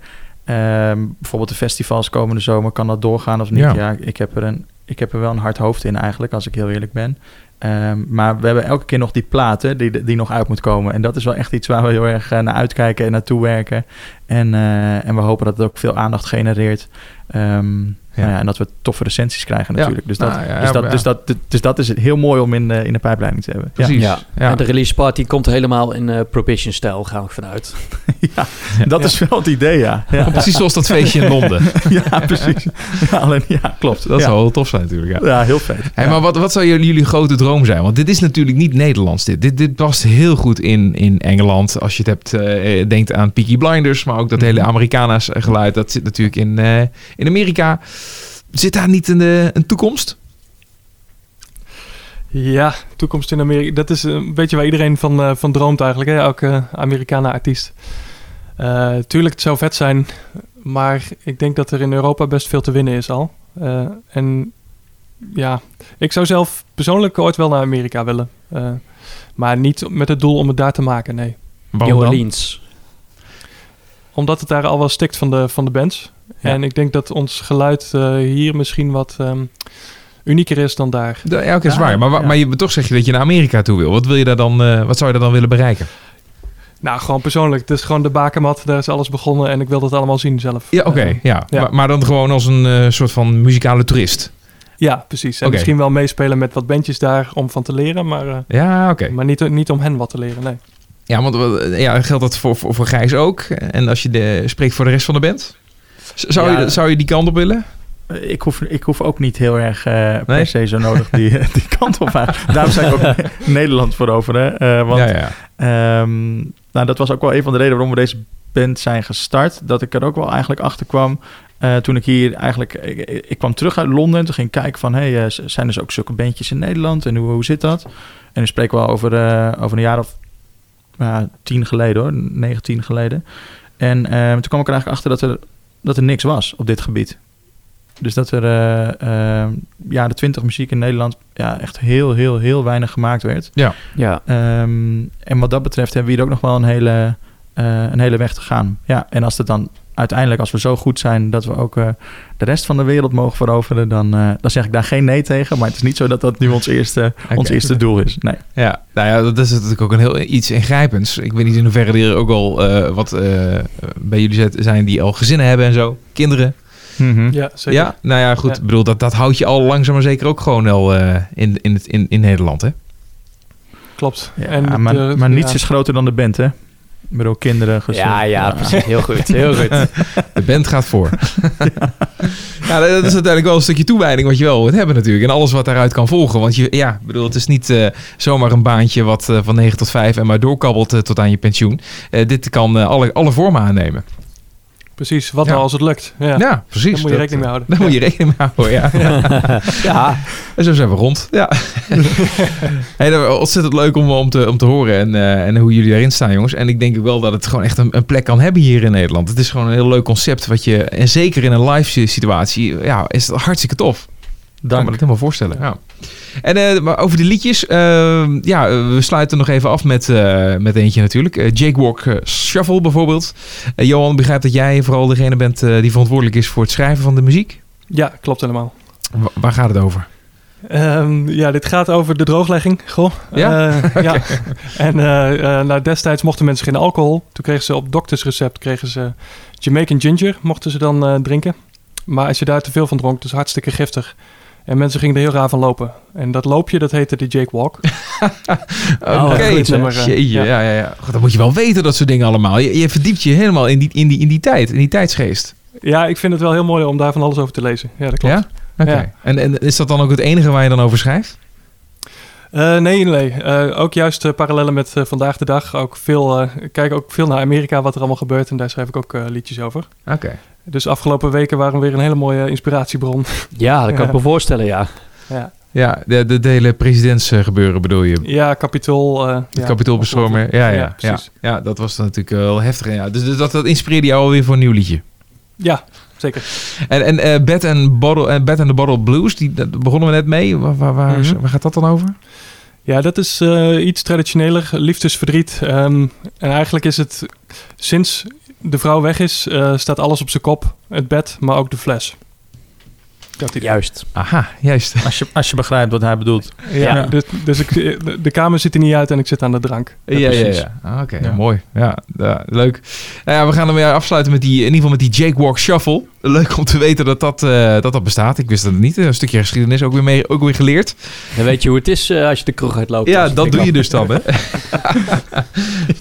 Ehm, bijvoorbeeld de festivals komende zomer, kan dat doorgaan of niet? Ja. Ja, ik, heb er een, ik heb er wel een hard hoofd in eigenlijk, als ik heel eerlijk ben. Ehm, maar we hebben elke keer nog die platen die, die nog uit moet komen. En dat is wel echt iets waar we heel erg eh, naar uitkijken en naartoe werken. En, eh, en we hopen dat het ook veel aandacht genereert. Ehm, nou ja, en dat we toffe recensies krijgen natuurlijk. Dus, dat, Nou, dus, dat, dus, dat, dus dat is heel mooi om in, de- in de pijpleiding te hebben. Ja. Precies. Ja. Ja. En de release party komt helemaal in eh Prohibition-stijl, ga ik vanuit. <laughs> Ja, dat is wel het idee, ja. Ja, Precies zoals dat feestje in Londen. <laughs> ja precies. Ja, alleen, ja klopt. Dat ja. zou wel tof zijn natuurlijk. Ja. Ja, heel vet. Hey, Ja. Maar wat, wat zou jullie, grote droom zijn? Want dit is natuurlijk niet Nederlands. Dit, dit, dit past heel goed in, in Engeland. Als je het hebt, eh, denkt aan Peaky Blinders. Maar ook dat hele Mhm. Americana's geluid. Dat zit natuurlijk in, eh, in Amerika. Zit daar niet een, eh, een toekomst? Ja, toekomst in Amerika. Dat is een beetje waar iedereen van, eh, van droomt eigenlijk. Hè? Elke Amerikanen artiest. Eh, tuurlijk, het zou vet zijn. Maar ik denk dat er in Europa best veel te winnen is al. Eh, en ja, ik zou zelf persoonlijk ooit wel naar Amerika willen. Eh, maar niet met het doel om het daar te maken, nee. Waarom New dan? Orleans. Omdat het daar al wel stikt van de, van de bands. Ja. En ik denk dat ons geluid eh, hier misschien wat ehm, unieker is dan daar. Ja, oké, dat is waar. Maar, maar je, toch zeg je dat je naar Amerika toe wil. Wat, wil je daar dan, eh, wat zou je daar dan willen bereiken? Nou, gewoon persoonlijk. Het is gewoon de bakermat. Daar is alles begonnen en ik wil dat allemaal zien zelf. Ja, oké. Eh, ja. ja. Maar, maar dan gewoon als een eh, soort van muzikale toerist. ja, precies. En misschien wel meespelen met wat bandjes daar om van te leren. Maar, eh, Ja, oké. maar niet, niet om hen wat te leren, nee. Ja, want ja, geldt dat voor, voor, voor Gijs ook? En als je de, spreekt voor de rest van de band? Zou, Ja. je, zou je die kant op willen? Ik hoef, ik hoef ook niet heel erg eh, per Nee? se zo nodig die, <laughs> die kant op aan. Daarom zijn we ook <laughs> <laughs> Nederland voor over. Hè? Eh, want ja, ja. Ehm, nou, dat was ook wel een van de redenen waarom we deze band zijn gestart. Dat ik er ook wel eigenlijk achter kwam. eh, toen ik hier eigenlijk... Ik, ik kwam terug uit Londen. en Toen ging ik kijken van... Hey, eh, zijn er ook zulke bandjes in Nederland? En hoe, hoe zit dat? En nu spreken we over, eh, over een jaar of tien geleden hoor. Negen, tien geleden. En ehm, toen kwam ik er eigenlijk achter dat er, dat er niks was op dit gebied. Dus dat er eh ehm, jaren twintig muziek in Nederland... Ja, echt heel, heel, heel weinig gemaakt werd. Ja. Ehm, en wat dat betreft hebben we hier ook nog wel een hele, eh, een hele weg te gaan. Ja, en als het dan uiteindelijk, als we zo goed zijn dat we ook eh, de rest van de wereld mogen veroveren, dan, eh, dan zeg ik daar geen nee tegen. Maar het is niet zo dat dat nu ons eerste, ons eerste doel is. Nee. Ja, nou ja, dat is natuurlijk ook een heel iets ingrijpends. Ik weet niet in hoeverre er ook al eh, wat eh, bij jullie zet- zijn die al gezinnen hebben en zo. Kinderen. Ja, zeker. Ja, nou ja, goed. Ja. Ik bedoel, dat, dat houdt je al langzaam maar zeker ook gewoon wel eh, in, in, het, in, in Nederland, hè? Klopt. Ja, en maar, de- maar niets ja. is groter dan de band, hè? Ik bedoel, kinderen, gezin. Ja, ja, precies. Heel goed. Heel goed. De band gaat voor. <laughs> ja, dat is uiteindelijk wel een stukje toewijding wat je wel moet hebben natuurlijk. En alles wat daaruit kan volgen. Want je, ja, ik bedoel, het is niet eh, zomaar een baantje wat eh, van 9 tot 5 en maar doorkabbelt eh, tot aan je pensioen. Eh, dit kan eh, alle, alle vormen aannemen. Precies, wat Ja. nou als het lukt? Ja. Ja, precies. Daar moet je rekening mee houden. Daar moet je rekening mee houden, ja. <laughs> <laughs> ja, En zo zijn we rond. Ja. <laughs> hey, dat was ontzettend leuk om, om, te, om te horen en, eh, en hoe jullie daarin staan, jongens. En ik denk ook wel dat het gewoon echt een, een plek kan hebben hier in Nederland. Het is gewoon een heel leuk concept wat je, en zeker in een live situatie, ja, is het hartstikke tof. Ik kan me dat helemaal voorstellen. Ja. En eh, maar over de liedjes, eh, ja, eh, we sluiten nog even af met, eh, met eentje natuurlijk. Jake Walk Shuffle bijvoorbeeld. Johan, begrijp dat jij vooral degene bent eh, die verantwoordelijk is voor het schrijven van de muziek. Ja, klopt helemaal. Wa- waar gaat het over? Ehm, ja, dit gaat over de drooglegging. Goh. Ja? Eh, <laughs> ja. En nou, destijds mochten mensen geen alcohol. Toen kregen ze op doktersrecept kregen ze Jamaican ginger, mochten ze dan eh, drinken. Maar als je daar te veel van dronk, is hartstikke giftig. En mensen gingen er heel raar van lopen. En dat loopje, dat heette de Jake Walk. <laughs> Oké, ja. ja, ja, ja. God, dan moet je wel weten dat soort dingen allemaal. Je, je verdiept je helemaal in die, in, die, in die tijd, in die tijdsgeest. Ja, ik vind het wel heel mooi om daar van alles over te lezen. Ja, dat klopt. Ja? Oké. Ja. En, en is dat dan ook het enige waar je dan over schrijft? Eh, nee, nee. Eh, ook juist eh, parallellen met vandaag de dag. Ook veel, ik kijk ook veel naar Amerika, wat er allemaal gebeurt. En daar schrijf ik ook eh, liedjes over. Oké. Dus afgelopen weken waren weer een hele mooie inspiratiebron. ja, dat kan ik me voorstellen, ja. ja. Ja, de, de, de hele presidentsgebeuren bedoel je? ja, kapitool. eh Het ja, kapitoolbestormer. Ja, ja, Ja, ja, dat was dan natuurlijk wel heftig. Ja. Dus dus dat, dat inspireerde jou alweer voor een nieuw liedje. Ja, zeker. En, en eh, Bed, and Bottle, eh, Bed and the Bottle Blues, die, begonnen we net mee. Waar, waar, waar, Mhm. waar gaat dat dan over? Ja, dat is eh, iets traditioneler. Liefdesverdriet. Ehm, en eigenlijk is het sinds de vrouw weg is, eh, staat alles op zijn kop. Het bed, maar ook de fles. Dat idee. Juist. Aha, juist. <laughs> Als je, als je begrijpt wat hij bedoelt. Ja, Ja. dus, dus ik, de, de kamer ziet er niet uit en ik zit aan de drank. Ja, ja, precies. ja. Ah, Oké, Ja. mooi. Ja, ja, leuk. Nou ja, we gaan hem weer afsluiten met die, in ieder geval met die Jake Walk Shuffle. Leuk om te weten dat dat, eh, dat, dat bestaat. Ik wist dat niet. Een stukje geschiedenis ook weer, mee, ook weer geleerd. Dan weet je hoe het is eh, als je de kroeg uitloopt. Ja, dat doe je dus dan, hè? <laughs>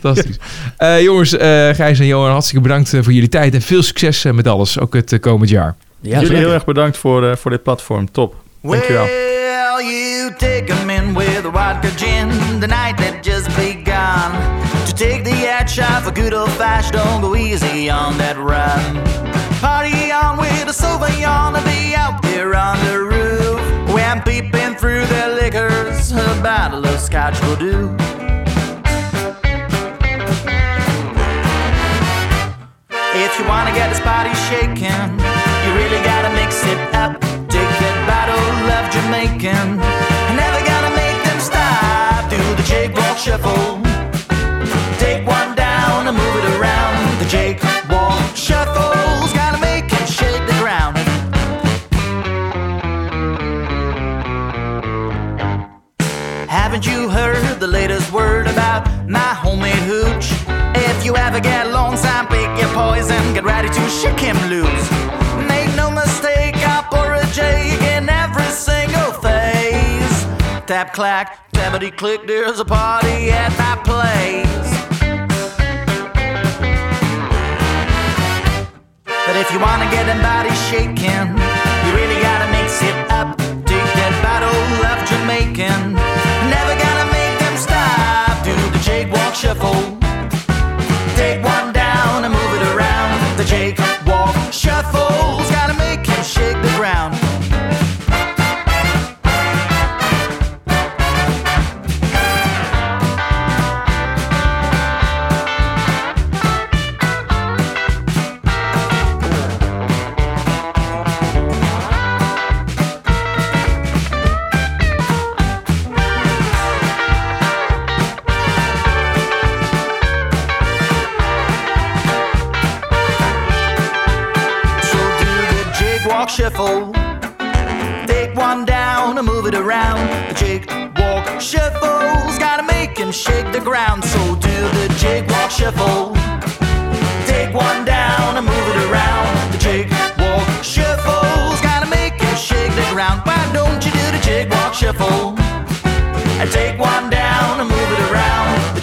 Fantastisch. Eh, jongens, eh Gijs en Johan, hartstikke bedankt voor jullie tijd. En veel succes met alles, ook het komend jaar. Ja, Jullie zeker. heel erg bedankt voor, eh, voor dit platform. Top. Dankjewel. Well, you take 'em in with a vodka gin, the night that just begun. To take the edge off a good old fashioned, don't go easy on that run. Party on with a Sauvignon and be out there on the roof. When peeping through the liquors, a bottle of scotch will do. If you wanna get this body shaking, you really it up. Take a bottle of Jamaican. Never gonna make them stop. Do the Jake Walk Shuffle. Take one down and move it around. The Jake Walk Shuffle's gotta make him shake the ground. Haven't you heard the latest word about my homemade hooch? If you ever get lonesome, pick your poison, get ready to shake him loose. Jake in every single phase. Tap clack, tappity click, there's a party at my place. But if you wanna get them bodies shaking, you really gotta mix it up. Take that bottle of Jamaican. Never gonna make them stop. Do the Jake Walk Shuffle. Take one down and move it around. The Jake Walk Shuffle's gotta make him shake the ground. Shuffle? And take one down and move it around. The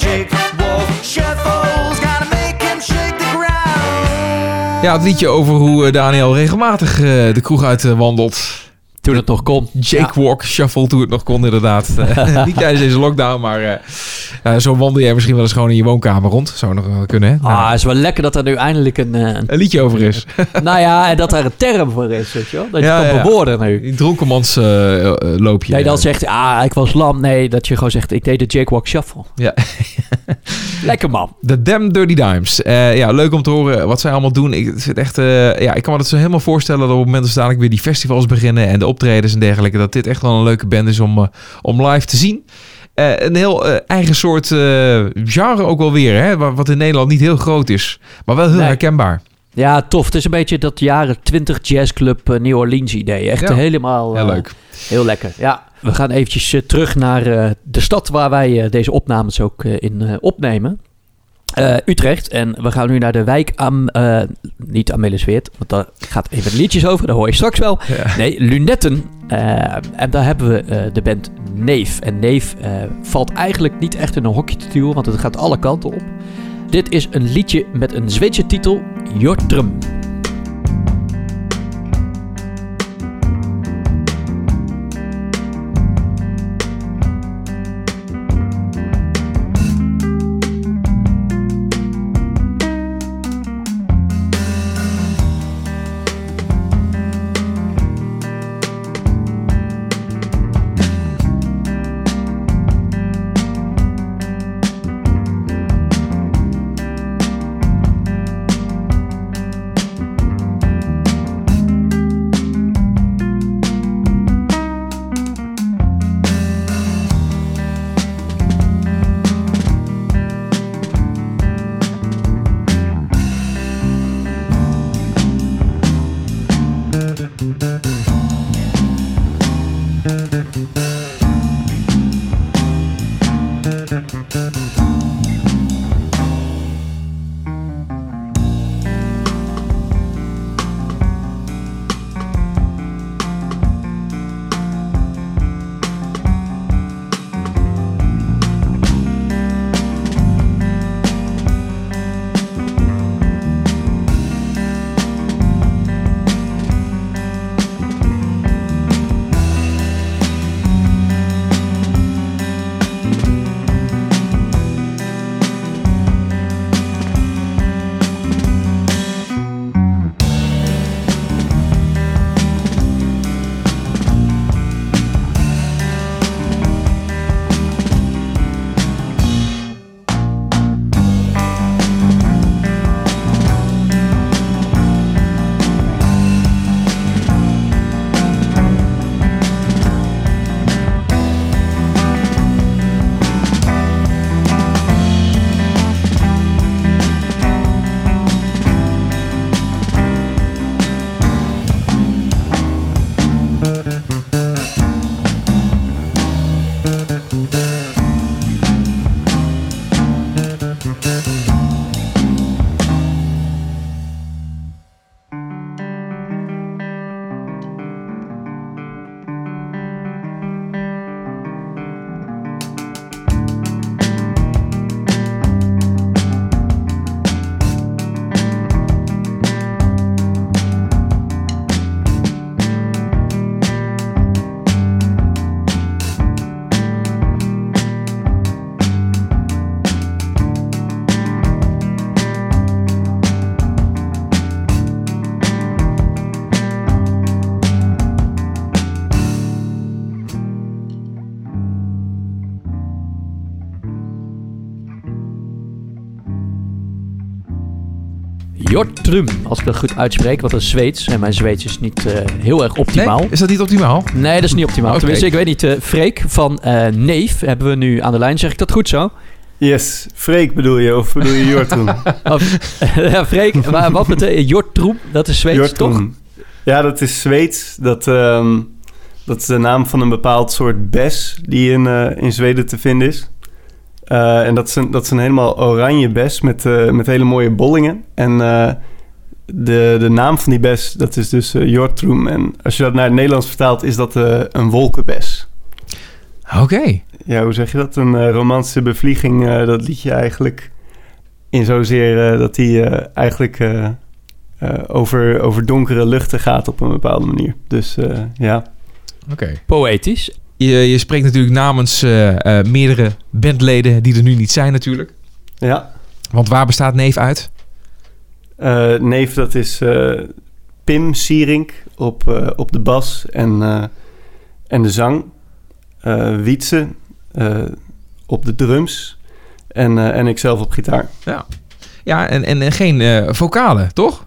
walk shuffle's gotta make him shake the ground. Ja, het liedje over hoe eh, Daniel regelmatig eh, de kroeg uit eh, wandelt. Toen het nog kon. Jake Walk Shuffle toen het nog kon inderdaad. <laughs> Niet tijdens deze lockdown, maar eh, eh, zo wandel jij misschien wel eens gewoon in je woonkamer rond. Zou nog wel kunnen, hè? Ah, Nou, het is wel lekker dat er nu eindelijk een... eh, een een liedje over is. <laughs> nou ja, en dat er een term voor is, weet je wel? Dat je Ja, kan ja, bewoorden nu. Die dronkenmans eh, eh, loopje. Nee, dan zegt ah, ik was lam. Nee, dat je gewoon zegt, ik deed de Jake Walk Shuffle. Ja. <laughs> Lekker man. De Damn Dirty Dimes. Eh, ja, leuk om te horen wat zij allemaal doen. Ik, het zit echt, eh, ja, ik kan me dat zo helemaal voorstellen dat op het moment dat dadelijk weer die festivals beginnen en de optredens en dergelijke, dat dit echt wel een leuke band is om, eh, om live te zien. Eh, een heel eh, eigen soort eh, genre ook wel weer, hè? wa- wat in Nederland niet heel groot is, maar wel heel Nee. herkenbaar. Ja, tof. Het is een beetje dat jaren 20 jazzclub New Orleans idee. Echt Ja. helemaal... Heel leuk. Heel lekker, ja. We gaan eventjes terug naar de stad waar wij deze opnames ook in opnemen. Eh, Utrecht. En we gaan nu naar de wijk am... eh, niet Amelisweert, want daar gaat even liedjes over. Dat hoor je straks wel. Ja. Nee, Lunetten. Eh, en daar hebben we de band Neef. En Neef valt eigenlijk niet echt in een hokje te duwen, want het gaat alle kanten op. Dit is een liedje met een Zweedse titel, Jortrum. Als ik dat goed uitspreek, want dat is Zweeds. En mijn Zweeds is niet eh, heel erg optimaal. Nee? Is dat niet optimaal? Nee, dat is niet optimaal. <laughs> Oké. Tenminste, ik weet niet. eh Freek van eh, Neef hebben we nu aan de lijn. Zeg ik dat goed zo? Yes, Freek bedoel je, of bedoel je Jortun? <laughs> Of, <laughs> ja, Freek, maar wat betekent Jortrum? Dat is Zweeds, toch? Ja, dat is Zweeds. Dat, ehm, dat is de naam van een bepaald soort bes die in, eh, in Zweden te vinden is. Eh, en dat is, een, dat is een helemaal oranje bes met, eh, met hele mooie bollingen. En eh, de, de naam van die bes, dat is dus Jortrum. En als je dat naar het Nederlands vertaalt, is dat eh, een wolkenbes. Oké. Ja, hoe zeg je dat? Een eh, romantische bevlieging, eh, dat liedje eigenlijk. In zozeer eh, dat die eh, eigenlijk eh, eh, over, over donkere luchten gaat op een bepaalde manier. Dus eh, ja. oké. Poëtisch. Je, je spreekt natuurlijk namens eh, eh, meerdere bandleden die er nu niet zijn natuurlijk. Ja. Want waar bestaat Neef uit? Eh, neef, dat is eh, Pim Sierink op, eh, op de bas en, en de zang. Wietse op de drums. En, en ikzelf op gitaar. Ja, en, en, en geen vocalen, toch?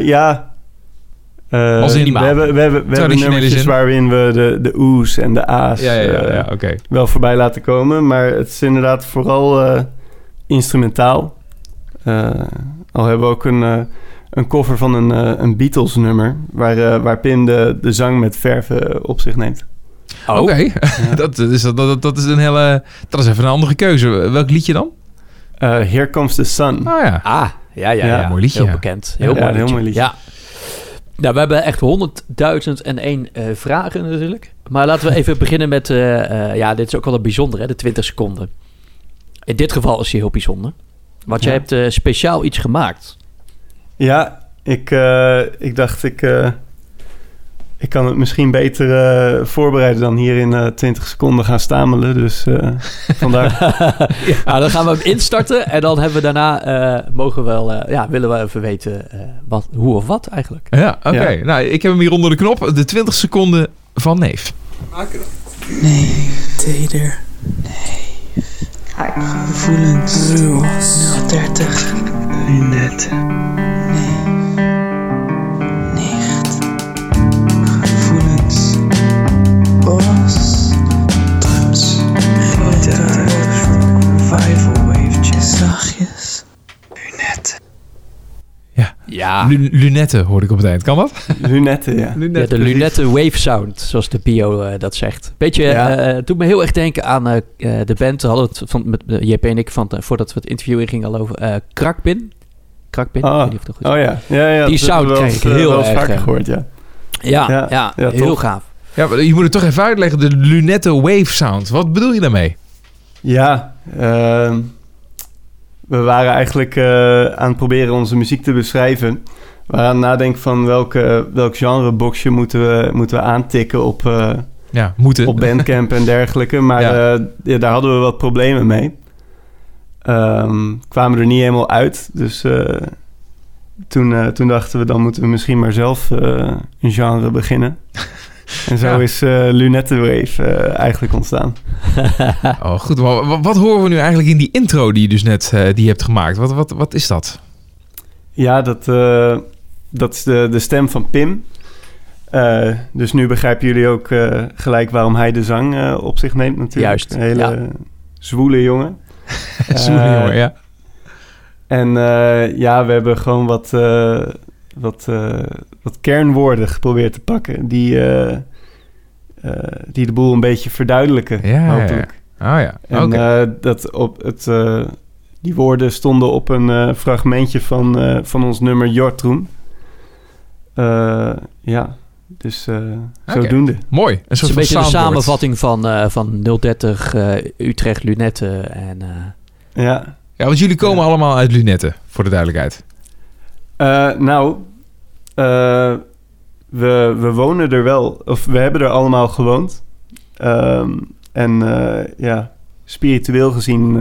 Ja. Als in- we hebben, we hebben, we hebben nummertjes zin. waarin we de, de oe's en de a's eh, oké. wel voorbij laten komen. Maar het is inderdaad vooral instrumentaal. Al hebben we ook een, eh, een cover van een, eh, een Beatles nummer... Waar, eh, waar Pim de, de zang met verven op zich neemt. Oh. Oké, <laughs> dat, is, dat, dat, dat is een hele... Dat is even een andere keuze. Welk liedje dan? Eh, Here Comes the Sun. Oh ja. Ah, ja, ja, Ja, ja. mooi liedje, Heel bekend. Heel, Ja, mooi, heel liedje. mooi liedje. Ja. Nou, we hebben echt 100.001 eh vragen natuurlijk. Maar laten we <laughs> even beginnen met... eh, eh, ja, dit is ook wel een bijzonder, hè? De 20 seconden. In dit geval is hij heel bijzonder. Want jij Ja. hebt eh, speciaal iets gemaakt. Ja, ik, eh, ik dacht ik... eh, ik kan het misschien beter eh, voorbereiden dan hier in eh 20 seconden gaan stamelen. Dus eh, <laughs> vandaar. nou, dan gaan we hem instarten. En dan hebben we daarna... eh, mogen we wel... eh, ja, willen we even weten eh, wat, hoe of wat eigenlijk. Ja, oké. Ja. Nou, ik heb hem hier onder de knop. De 20 seconden van Neef. Nee, teder. Nee. Gevoelens. 030. Lunette. Nee. Nicht. Gevoelens. Bos. Drums. Gitaar. Revival wavetjes. Zachtjes. Lunette. Ja, Lu- Lunette hoorde ik op het eind. Kan dat? Lunetten, ja. <laughs> ja de lunette wave sound, zoals de bio eh, dat zegt. Beetje, Ja. eh, het doet me heel erg denken aan eh, eh, de band. We hadden het van, met JP en ik, van, voordat we het interview in gingen, al over eh Krakpin. Krakpin, ik weet niet of dat goed is. Oh ja, ja, ja Die sound we wel krijg eens, ik heel erg, vaker eh, gehoord, ja. Ja, ja, Ja, ja, heel gaaf. Ja, maar je moet het toch even uitleggen. De Lunette Wave Sound. Wat bedoel je daarmee? Ja, ehm, we waren eigenlijk eh, aan het proberen onze muziek te beschrijven. We waren aan het nadenken van welke, welk genreboxje moeten we, moeten we aantikken op, eh, Ja, moeten. op Bandcamp en dergelijke. Maar Ja. eh, ja, daar hadden we wat problemen mee. Ehm, kwamen er niet helemaal uit. Dus toen, toen dachten we, dan moeten we misschien maar zelf een genre beginnen. <laughs> <laughs> En zo Ja. is eh Lunette Wave eh, eigenlijk ontstaan. <laughs> Oh, goed. Maar wa- wat horen we nu eigenlijk in die intro die je dus net eh, die je hebt gemaakt? Wat, wat, wat is dat? Ja, dat, dat is de, de stem van Pim. Dus nu begrijpen jullie ook gelijk waarom hij de zang op zich neemt natuurlijk. Juist, Een hele ja. zwoele jongen. <laughs> Zoele Eh, jongen, ja. En ja, we hebben gewoon wat, wat, eh, wat kernwoorden geprobeerd te pakken... die, eh, eh, die de boel een beetje verduidelijken, Ja, ja. Oh ja, En eh, dat op het, eh, die woorden stonden op een eh, fragmentje van, eh, van ons nummer Jortroem. Eh, ja, dus eh zodoende. Mooi. Een Het is een beetje de soundboard. samenvatting van, eh, van 030 eh, Utrecht Lunette en... eh, Ja. Ja, want jullie komen Ja. allemaal uit Lunette, voor de duidelijkheid. Eh, nou, eh, we, we wonen er wel, of we hebben er allemaal gewoond. Ehm, en eh, ja, spiritueel gezien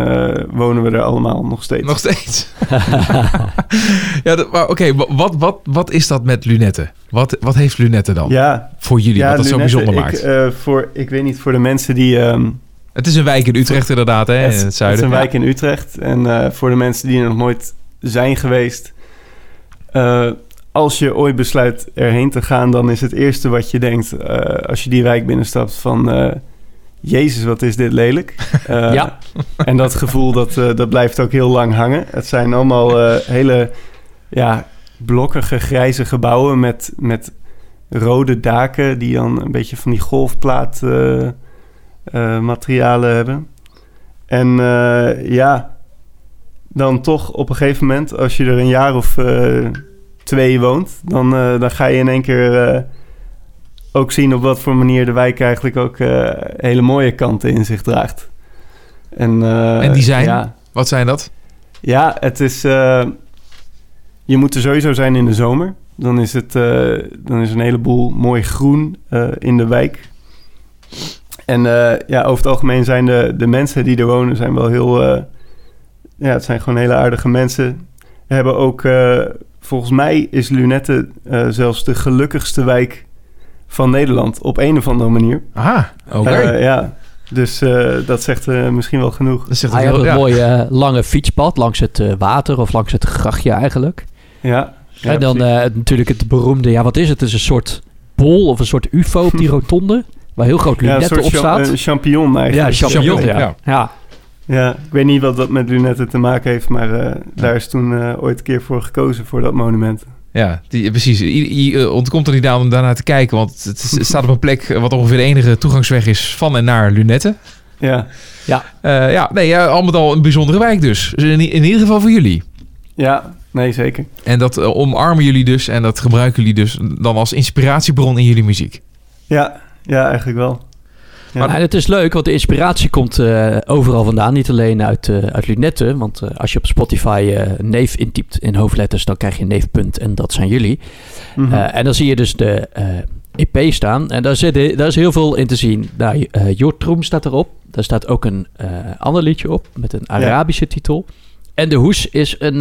wonen we er allemaal nog steeds. Nog steeds. <laughs> ja, dat- maar oké, wa- wat, wat, wat is dat met Lunette? Wat, wat heeft Lunette dan ja, voor jullie, ja wat dat zo bijzonder ik, maakt? eh, voor, ik weet niet, voor de mensen die... ehm, het is een wijk in Utrecht inderdaad, hè, in Het, het het is zuiden. een wijk in Utrecht. En voor de mensen die er nog nooit zijn geweest... eh, als je ooit besluit erheen te gaan... dan is het eerste wat je denkt... eh, als je die wijk binnenstapt van... eh, Jezus, wat is dit lelijk. <laughs> Ja. En dat gevoel, dat, dat blijft ook heel lang hangen. Het zijn allemaal hele ja, blokkige, grijze gebouwen... met, met rode daken... die dan een beetje van die golfplaat... materialen hebben. En ja, dan toch op een gegeven moment, als je er een jaar of eh, twee woont, dan, eh, dan ga je in één keer eh, ook zien op wat voor manier de wijk eigenlijk ook hele mooie kanten in zich draagt. En, En die zijn? Ja, Wat zijn dat? ja het is. je moet er sowieso zijn in de zomer. dan is, het, dan is een heleboel mooi groen in de wijk. En ja, over het algemeen zijn de, de mensen die er wonen zijn wel heel... ja, het zijn gewoon hele aardige mensen. We hebben ook... eh, volgens mij is Lunette eh, zelfs de gelukkigste wijk van Nederland. Op een of andere manier. Ah, oké. Eh, ja, dus eh, dat zegt eh, misschien wel genoeg. Dat zegt Hij het heeft heel- een ja. mooie eh, lange fietspad langs het eh, water of langs het grachtje eigenlijk. Ja. ja, en dan eh, natuurlijk het beroemde, ja wat is het? Het is een soort bol of een soort ufo op die rotonde. <laughs> Waar heel groot lunetten op staat. een champignon eigenlijk. ja, champignon. champignon, Ja. ja. Ja. Ja, ik weet niet wat dat met lunetten te maken heeft, maar eh, daar is toen eh, ooit een keer voor gekozen voor dat monument. Ja, die, precies. Je, je, eh, ontkomt er niet aan om daarnaar te kijken, want het, staat op een plek wat ongeveer de enige toegangsweg is van en naar Lunetten. Ja, Eh, ja, nee, ja, al met al een bijzondere wijk dus. Dus In, in ieder geval voor jullie. ja nee zeker. En dat omarmen jullie dus en dat gebruiken jullie dus dan als inspiratiebron in jullie muziek. Ja, ja eigenlijk wel. Ja. En het is leuk, want de inspiratie komt eh, overal vandaan. Niet alleen uit, eh uit Lunette. Want eh, als je op Spotify neef intypt in hoofdletters, dan krijg je neefpunt en dat zijn jullie. Mhm. En dan zie je dus de EP staan. En daar, zit, daar is heel veel in te zien. Nou, eh Jortroem staat erop. Daar staat ook een ander liedje op met een Arabische titel. En de hoes is een...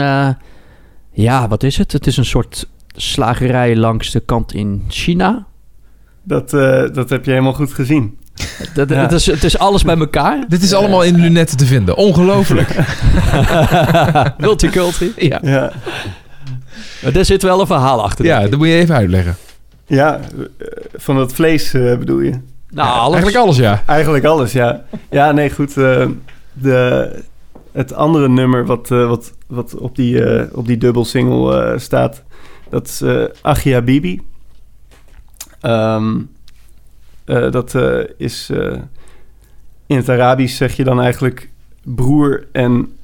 ja, wat is het? Het is een soort slagerij langs de kant in China. dat, dat heb je helemaal goed gezien. Dat, Ja. het, is, het is alles bij elkaar. Dit is allemaal in Lunetten te vinden. Ongelooflijk. <laughs> Multiculti. ja. Ja, Maar er zit wel een verhaal achter. ja, dat moet je even uitleggen. ja eh, van dat vlees eh, bedoel je? Nou, alles. Eigenlijk alles, ja. Eigenlijk alles, ja. Ja, nee, goed. eh, de, het andere nummer wat, eh, wat, wat op die, eh, op die dubbelsingle eh, staat, dat is eh Achia Bibi. Ehm, eh, dat eh, is eh, in het Arabisch zeg je dan eigenlijk broer en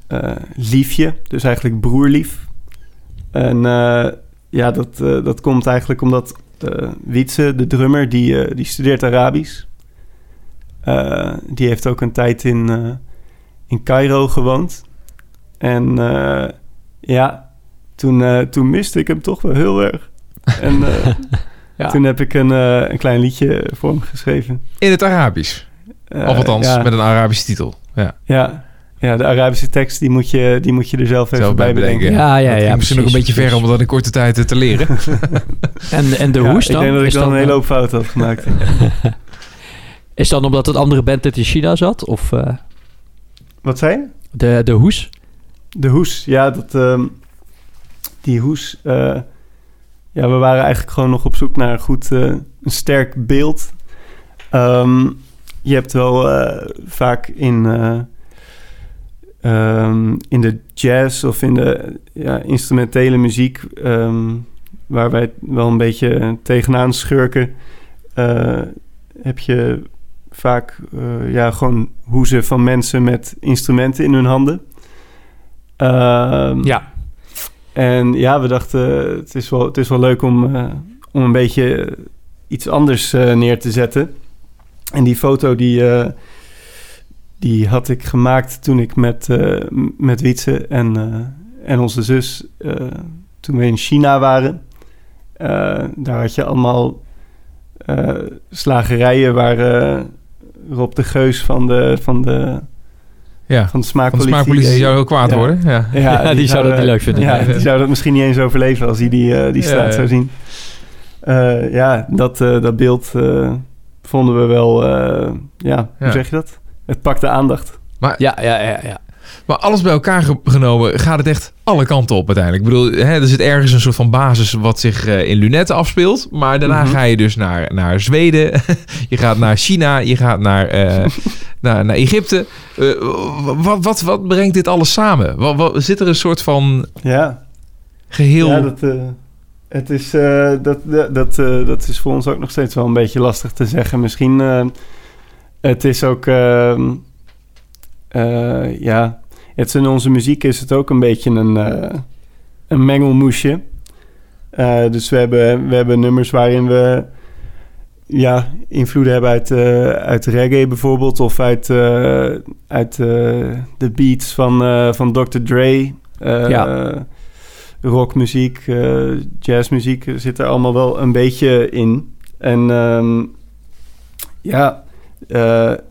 liefje. Dus eigenlijk broerlief. En ja, dat, dat komt eigenlijk omdat Wietse, de drummer, die, die studeert Arabisch. Die heeft ook een tijd in, in Cairo gewoond. En ja, toen, toen miste ik hem toch wel heel erg. En <laughs> Ja. toen heb ik een, eh, een klein liedje voor hem geschreven. In het Arabisch. Eh, of althans, ja, met een Arabische titel. Ja. ja, ja, de Arabische tekst die moet je, die moet je er zelf even Zelf bij bedenken. bedenken. Ja, ja, Dat ja. ging misschien ook een beetje ver om dat in korte tijd eh, te leren. <laughs> En, en de Ja, hoes dan? Ik denk dat ik dan dan een hele hoop fouten had gemaakt. <laughs> is dan omdat het andere band in China zat? Of eh, Wat zei je? de, de hoes? De hoes, ja, dat, ehm, die hoes. eh, ja, we waren eigenlijk gewoon nog op zoek naar een goed, eh, een sterk beeld. Ehm, je hebt wel eh, vaak in, eh, ehm, in de jazz of in de ja, instrumentele muziek, ehm, waar wij wel een beetje tegenaan schurken, heb je vaak ja, gewoon hoezen van mensen met instrumenten in hun handen. Ja. En ja, we dachten, het is wel, het is wel leuk om, eh, om een beetje iets anders eh, neer te zetten. En die foto die, eh, die had ik gemaakt toen ik met, met Wietse en, en onze zus, toen we in China waren. Daar had je allemaal slagerijen waar Rob de Geus van de, van de, ja. van de Van de smaakpolitie... zou heel kwaad Ja. worden. Ja. Ja, die zou dat niet leuk vinden. Ja, Nee. die zou dat misschien niet eens overleven als hij die, eh, die Ja, straat ja. zou zien. Eh, ja, dat, eh, dat beeld eh, vonden we wel... eh, ja, Ja. hoe zeg je dat? Het pakte aandacht. Ja, ja, ja, ja. Maar alles bij elkaar ge- genomen gaat het echt alle kanten op uiteindelijk. Ik bedoel, hè, er zit ergens een soort van basis wat zich eh, in lunetten afspeelt. Maar daarna Mhm. ga je dus naar, naar Zweden. <laughs> je gaat naar China. Je gaat naar, eh, <laughs> naar, naar Egypte. Eh, wat, wat, wat brengt dit alles samen? Wat, wat, zit er een soort van Ja, geheel... ja dat, het is, dat, dat, dat, dat is voor ons ook nog steeds wel een beetje lastig te zeggen. Misschien, het is ook... ehm, eh, ja, het in onze muziek is het ook een beetje een, eh, een mengelmoesje. Eh, dus we hebben, we hebben nummers waarin we ja, invloeden hebben uit, eh, uit reggae bijvoorbeeld... of uit, uit de beats van, van Dr. Dre. Ja. rockmuziek, jazzmuziek zit er allemaal wel een beetje in. En ehm, ja,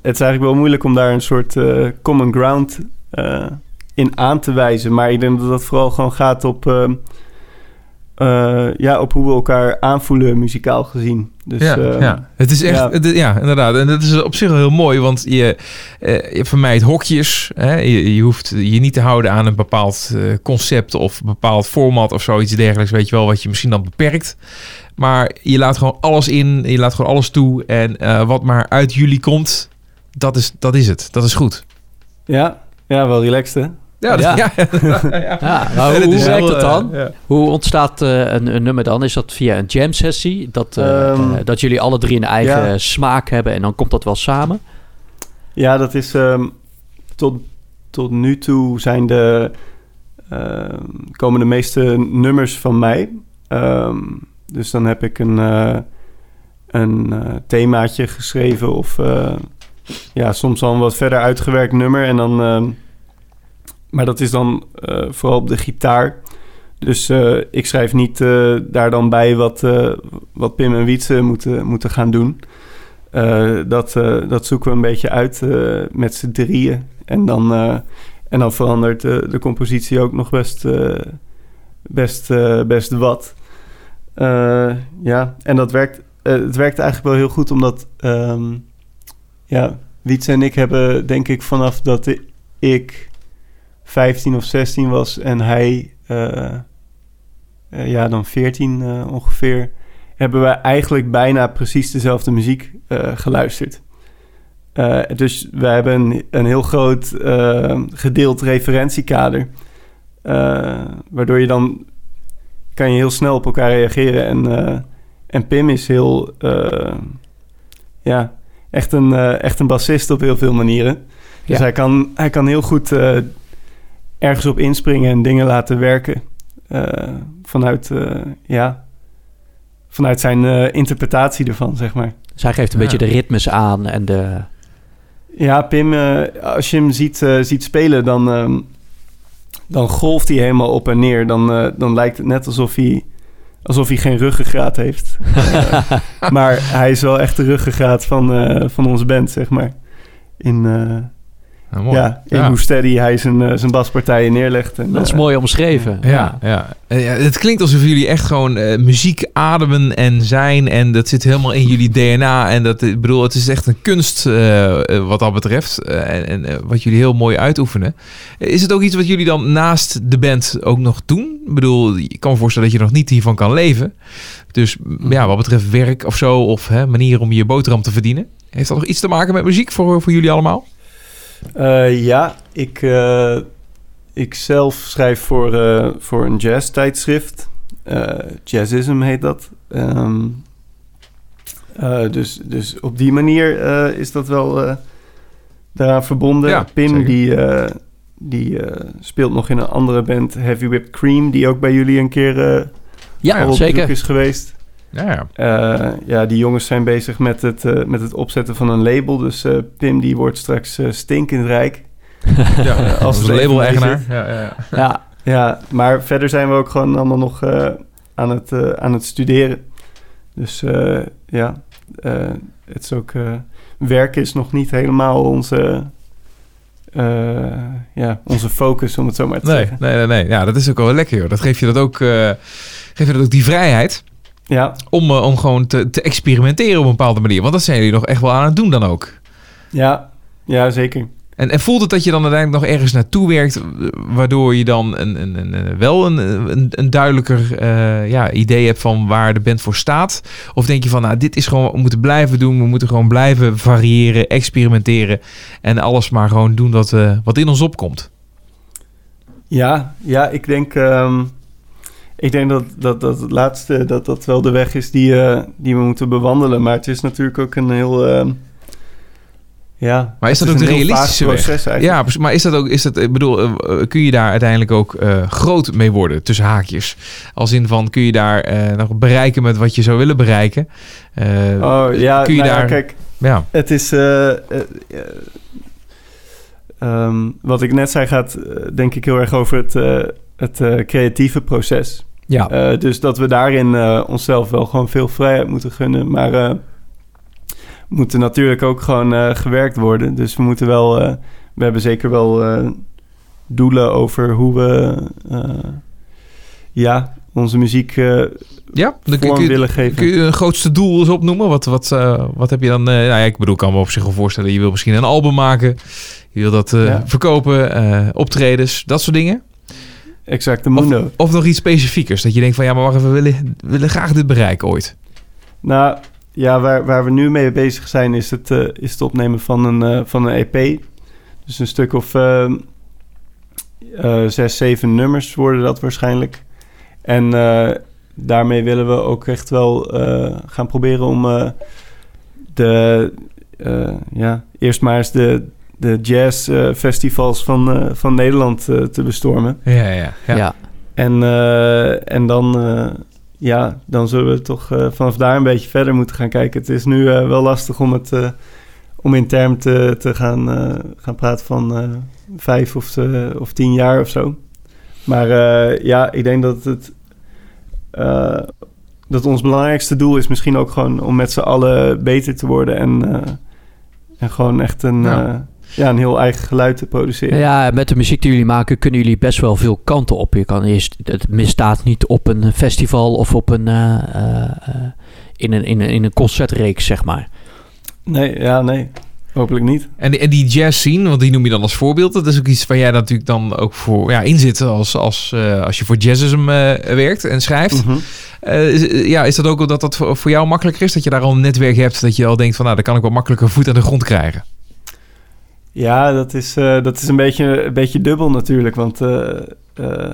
het is eigenlijk wel moeilijk om daar een soort common ground eh, in aan te wijzen. Maar ik denk dat dat vooral gewoon gaat op, ehm, eh, ja, op hoe we elkaar aanvoelen muzikaal gezien. Dus, ja, ehm, ja, het is echt, ja. het- ja. inderdaad. En dat is op zich wel heel mooi, want je, eh, je vermijdt hokjes. Hè? Je, je hoeft je niet te houden aan een bepaald concept of een bepaald format of zoiets dergelijks, weet je wel, wat je misschien dan beperkt. Maar je laat gewoon alles in, je laat gewoon alles toe. En wat maar uit jullie komt, dat is, dat is het. Dat is goed. ja, ja, wel relaxed hè? Ja, dat- Ja. ja. <laughs> ja. Ja, nou, hoe is werkt dan? eh, ja. Hoe ontstaat eh, een, een nummer dan? Is dat via een jam sessie? Dat, eh, Ehm, eh, dat jullie alle drie een eigen ja. smaak hebben en dan komt dat wel samen? Ja, dat is ehm, tot, tot nu toe zijn de ehm, komen de meeste nummers van mij. Ehm, dus dan heb ik een, eh, een eh, themaatje geschreven of eh, ja, soms al een wat verder uitgewerkt nummer. En dan, ehm, maar dat is dan eh, vooral op de gitaar. Dus eh, ik schrijf niet eh, daar dan bij wat, wat Pim en Wietse moeten, moeten gaan doen. Dat, dat zoeken we een beetje uit met z'n drieën. En dan, en dan verandert de, compositie ook nog best, best, best wat. Ja, en dat werkt, het werkt eigenlijk wel heel goed, omdat ehm ja, Wietse en ik hebben, denk ik, vanaf dat ik 15 of 16 was en hij, eh, eh, ja, dan 14 eh, ongeveer, hebben we eigenlijk bijna precies dezelfde muziek geluisterd. Dus we hebben een, een heel groot gedeeld referentiekader. Waardoor je dan kan je heel snel op elkaar reageren. En, en Pim is heel ja, echt een, eh, echt een bassist op heel veel manieren. Dus Ja. hij, kan, hij kan heel goed eh, ergens op inspringen en dingen laten werken. Eh, vanuit, ja, vanuit zijn interpretatie ervan, zeg maar. Zij geeft een Ja. beetje de ritmes aan en de... Ja, Pim, als je hem ziet, ziet spelen, dan, ehm, dan golft hij helemaal op en neer. Dan, dan lijkt het net alsof hij, alsof hij geen ruggengraat heeft. <laughs> Maar hij is wel echt de ruggengraat van, eh, van onze band, zeg maar. In, eh, Nou, mooi. ja, in Ja. hoe steady hij zijn, eh, zijn baspartijen neerlegt. En, Dat is eh, mooi omschreven. Ja, ja. Ja, het klinkt alsof jullie echt gewoon eh, muziek ademen en zijn. En dat zit helemaal in jullie DNA. En dat, ik bedoel, het is echt een kunst wat dat betreft. En en wat jullie heel mooi uitoefenen. Is het ook iets wat jullie dan naast de band ook nog doen? Ik bedoel, je kan me voorstellen dat je nog niet hiervan kan leven. Dus ja, wat betreft werk of zo, of hè, manier om je boterham te verdienen. Heeft dat nog iets te maken met muziek voor, voor jullie allemaal? Eh, ja, ik, eh, ik zelf schrijf voor, eh, voor een jazz-tijdschrift. Jazzism heet dat. Ehm, eh, dus, dus op die manier is dat wel daaraan verbonden. Ja, Pim zeker. die, die speelt nog in een andere band, Heavy Whipped Cream... die ook bij jullie een keer Ja, op zeker. is geweest. Ja, ja. Eh, ja, die jongens zijn bezig met het, eh, met het opzetten van een label. Dus eh, Pim die wordt straks stinkend rijk. <laughs> ja als label-eigenaar. Ja, ja, ja. Ja, Ja, maar verder zijn we ook gewoon allemaal nog eh, aan, het, aan het studeren. Dus eh, ja, eh, het is ook... eh werken is nog niet helemaal onze, eh, ja, onze focus, om het zo maar te Nee, zeggen. nee, nee, nee. Ja, dat is ook wel lekker, joh. Dat geeft je dat ook, eh geeft je dat ook die vrijheid Ja, om, eh, om gewoon te, te experimenteren op een bepaalde manier. Want dat zijn jullie nog echt wel aan het doen dan ook. ja, ja zeker. En, en voelt het dat je dan uiteindelijk nog ergens naartoe werkt, eh, waardoor je dan een, een, een, wel een, een, een duidelijker eh, ja, idee hebt van waar de band voor staat? Of denk je van, nou, dit is gewoon we moeten blijven doen, we moeten gewoon blijven variëren, experimenteren en alles maar gewoon doen wat, wat in ons opkomt? Ja, ja ik denk, ehm, ik denk dat, dat, dat het laatste dat dat wel de weg is die, eh, die we moeten bewandelen. Maar het is natuurlijk ook een heel... ehm, ja, Maar is dat ook een de realistische weg? proces eigenlijk. Ja, maar is dat ook, is dat, ik bedoel, eh, kun je daar uiteindelijk ook eh, groot mee worden, tussen haakjes? Als in van, kun je daar eh, nog bereiken met wat je zou willen bereiken? Eh, Oh ja, kun je nou ja, kijk, ja, Het is. eh, eh, eh, ehm, wat ik net zei gaat, eh, denk ik heel erg over het, eh, het eh, creatieve proces. Ja. Eh, dus dat we daarin eh, onszelf wel gewoon veel vrijheid moeten gunnen. Maar eh moeten natuurlijk ook gewoon gewerkt worden. Dus we moeten wel... we hebben zeker wel doelen over hoe we... ja, onze muziek Ja, dan kun, vorm kun, willen geven. kun je een grootste doel eens opnoemen? Wat, wat, wat heb je dan? nou ja, ik bedoel, ik kan me op zich wel voorstellen. Je wil misschien een album maken. Je wil dat Ja. verkopen, optredens, dat soort dingen. Exact, de Mundo. Of nog iets specifiekers. Dat je denkt van ja, maar wacht even, we willen, we willen graag dit bereiken ooit. Nou, ja, waar, waar we nu mee bezig zijn is het, eh, is het opnemen van een, eh, van een EP. Dus een stuk of eh, eh, zes, zeven nummers worden dat waarschijnlijk. En daarmee willen we ook echt wel gaan proberen om de, ja, eerst maar eens de, de jazzfestivals van, eh, van Nederland eh, te bestormen. Ja, ja, ja. ja. En, eh, en dan, eh, ja, dan zullen we toch eh, vanaf daar een beetje verder moeten gaan kijken. Het is nu eh, wel lastig om, het, eh, om in term te, te gaan, eh, gaan praten van eh, vijf of, eh, of tien jaar of zo. Maar eh, ja, ik denk dat het... eh, dat ons belangrijkste doel is misschien ook gewoon om met z'n allen beter te worden. En, eh, en gewoon echt een, Ja. Ja, een heel eigen geluid te produceren. Ja, met de muziek die jullie maken kunnen jullie best wel veel kanten op. Je kan eerst, het misstaat niet op een festival of op een, eh, eh, in, een, in, een, in een concertreeks, zeg maar. Nee, ja, nee. Hopelijk niet. En, die- en die jazz scene, want die noem je dan als voorbeeld. Dat is ook iets waar jij natuurlijk dan ook voor ja, in zit als, als, eh, als je voor jazzism werkt en schrijft. Mhm. Eh, is, ja, is dat ook dat dat voor, jou makkelijker is? Dat je daar al een netwerk hebt dat je al denkt van nou, dan kan ik wel makkelijker voet aan de grond krijgen. Ja, dat is, eh, dat is een, beetje, een beetje dubbel natuurlijk. Want eh, eh,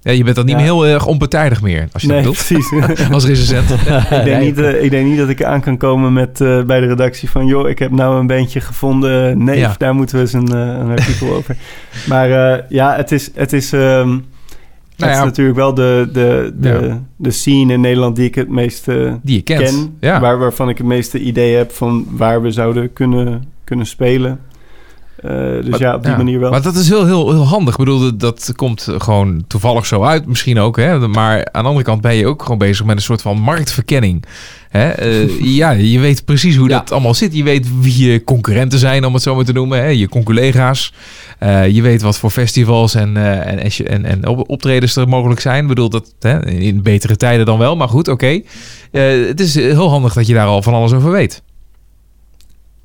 Ja, je bent dan niet Ja. meer heel erg onpartijdig meer, als je nee, dat precies. bedoelt. <laughs> Als recensent. <laughs> ik, denk <laughs> niet, ik denk niet dat ik aan kan komen met bij de redactie van... joh, ik heb nou een bandje gevonden. Nee, Ja. daar moeten we eens een, een artikel over. Maar ja, het is, het is, ehm, het Nou is natuurlijk wel de, de, de, de scene in Nederland die ik het meeste Die je kent. ken. Ja. Waar, waarvan ik het meeste idee heb van waar we zouden kunnen, kunnen spelen. Eh, dus Maar- ja, op die ja. manier wel. Maar dat is heel, heel, heel handig. Ik bedoel, dat- komt gewoon toevallig zo uit. Misschien ook, hè. Maar aan de andere kant ben je ook gewoon bezig met een soort van marktverkenning. Hè? Eh, ja, je weet precies hoe Ja. dat allemaal zit. Je weet wie je concurrenten zijn, om het zo maar te noemen. Hè? Je conculega's. Eh, je weet wat voor festivals en, eh, en, en, en op- optredens er mogelijk zijn. Ik bedoel, dat hè, in betere tijden dan wel. Maar goed, oké. Eh, het is heel handig dat je daar al van alles over weet.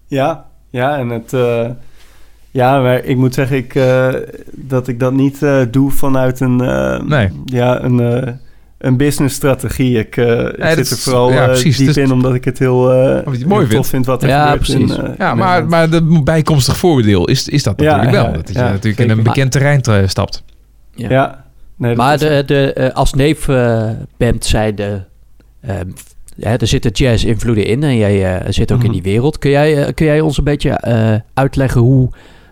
Ja, ja, en het. Ja, maar ik moet zeggen ik, eh, dat ik dat niet eh, doe vanuit een. eh, Nee. Ja, een, eh, een businessstrategie. Ik, eh, ik zit er vooral ja, precies. diep Dus- in omdat ik het heel, eh, het mooi tof vind wat er Ja, gebeurt. in, precies. Ja, maar, maar de bijkomstig voordeel is, is dat Ja, natuurlijk wel. ja, dat je ja, natuurlijk in een bekend terrein stapt. Ja. Ja, nee, Maar de, de, als neef eh, band zei de... ehm, ja, er zitten jazz-invloeden in en jij eh, zit ook Mhm. in die wereld. Kun jij, eh, kun jij ons een beetje eh, uitleggen hoe,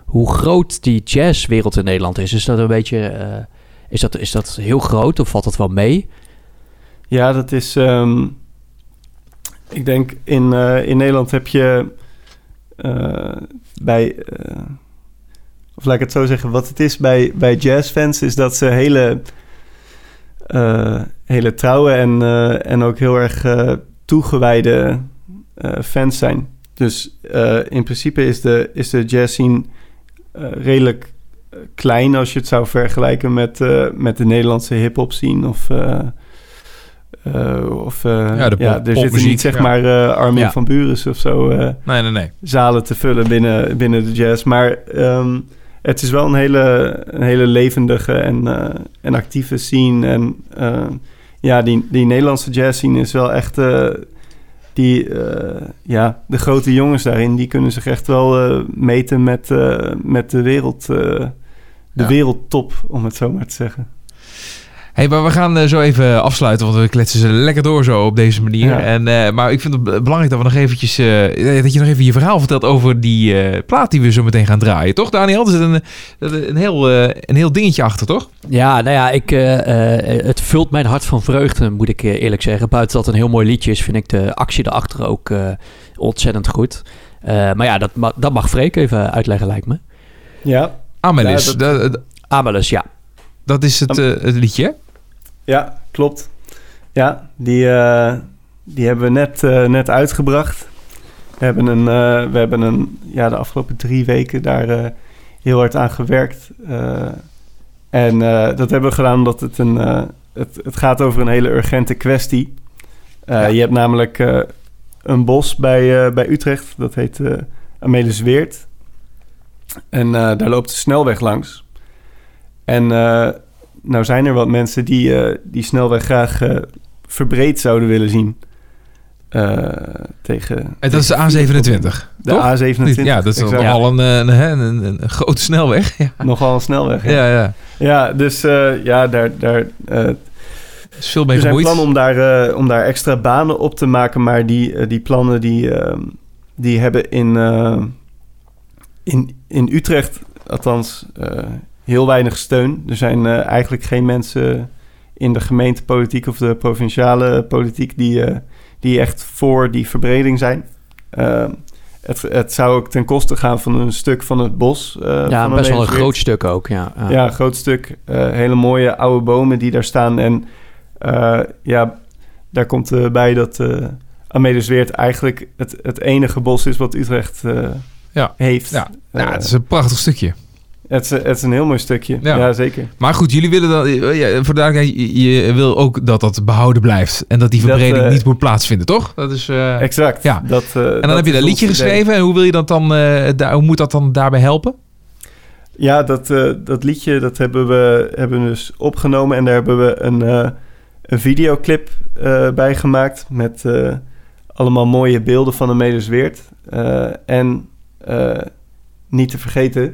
hoe groot die jazzwereld in Nederland is? Is dat een beetje... eh, is, dat, is dat heel groot of valt dat wel mee? Ja, dat is. ehm, ik denk in, eh, in Nederland heb je eh, bij. of laat ik het zo zeggen, wat het is bij, bij jazzfans is dat ze hele, hele trouwe en, en ook heel erg toegewijde fans zijn. Dus in principe is de, is de jazz scene redelijk eh, klein als je het zou vergelijken met, eh, met de Nederlandse hip-hop scene of. eh, eh, of eh, Ja, ja, de pop- er zitten niet zeg ja. maar eh, Armin Ja. van Buren of zo eh, Nee, nee, nee. zalen te vullen binnen, binnen de jazz. Maar ehm, het is wel een hele, een hele levendige en, eh, en actieve scene. En eh, ja, die, die Nederlandse jazz scene is wel echt... die, eh, ja, de grote jongens daarin, die kunnen zich echt wel eh, meten met, eh, met de wereld... de Ja. wereldtop, om het zo maar te zeggen. Hey, maar we gaan eh, zo even afsluiten, want we kletsen ze lekker door zo op deze manier. Ja. En, eh, maar ik vind het be- belangrijk dat we nog eventjes, eh, dat je nog even je verhaal vertelt over die eh, plaat die we zo meteen gaan draaien, toch Daniel? Er zit een, een, heel, eh, een heel dingetje achter, toch? Ja, nou ja, ik, eh, eh, het vult mijn hart van vreugde, moet ik eerlijk zeggen. Buiten dat het een heel mooi liedje is, vind ik de actie erachter ook eh, ontzettend goed. Eh, maar ja, dat, ma- dat mag Freek even uitleggen, lijkt me. Ja, Amelis. Ja, dat, Amalus, ja. Dat is het, eh, het liedje. Ja, klopt. Ja, die, eh, die hebben we net, eh, net uitgebracht. We hebben, een, we hebben een, ja, de afgelopen drie weken daar heel hard aan gewerkt. En dat hebben we gedaan omdat het, een, het, het gaat over een hele urgente kwestie. Je hebt namelijk een bos bij, bij Utrecht, dat heet eh Amelisweert. En daar loopt de snelweg langs. En eh, nou zijn er wat mensen die eh, die snelweg graag eh, verbreed zouden willen zien. Tegen, En dat is de tegen A27. de toch? A27. Ja, dat is exact. nogal een, een, een, grote snelweg. <laughs> Ja, Nogal een snelweg. Ja, ja. ja. ja dus ja, daar, daar, is veel mee er zijn gemoeid. plannen om daar, om daar extra banen op te maken, maar die, die plannen die, eh, die hebben in, in, in Utrecht althans heel weinig steun. Er zijn eh, eigenlijk geen mensen in de gemeentepolitiek of de provinciale politiek die, eh, die echt voor die verbreding zijn. Eh, het, het zou ook ten koste gaan van een stuk van het bos. eh, ja, van best wel een groot stuk ook. Ja, ja. Ja, een groot stuk. eh, hele mooie oude bomen die daar staan. En eh, ja, daar komt bij dat eh Amelisweert eigenlijk het, het enige bos is wat Utrecht eh, Ja. heeft. Ja. Ja, het is een prachtig stukje. Het, is, het is een heel mooi stukje. Ja. Ja, zeker. Maar goed, jullie willen dan... eh, Ja, voor je, je wil ook dat dat behouden blijft. En dat die Dat, verbreding eh, niet moet plaatsvinden, toch? Dat is... eh, Exact. Ja. Dat, en dan heb je dat liedje geschreven. En hoe wil je dat dan... daar, hoe moet dat dan daarbij helpen? Ja, dat, dat liedje dat hebben we, hebben we dus opgenomen. En daar hebben we een, een videoclip bij gemaakt. Met allemaal mooie beelden van de Medesweert. En niet te vergeten,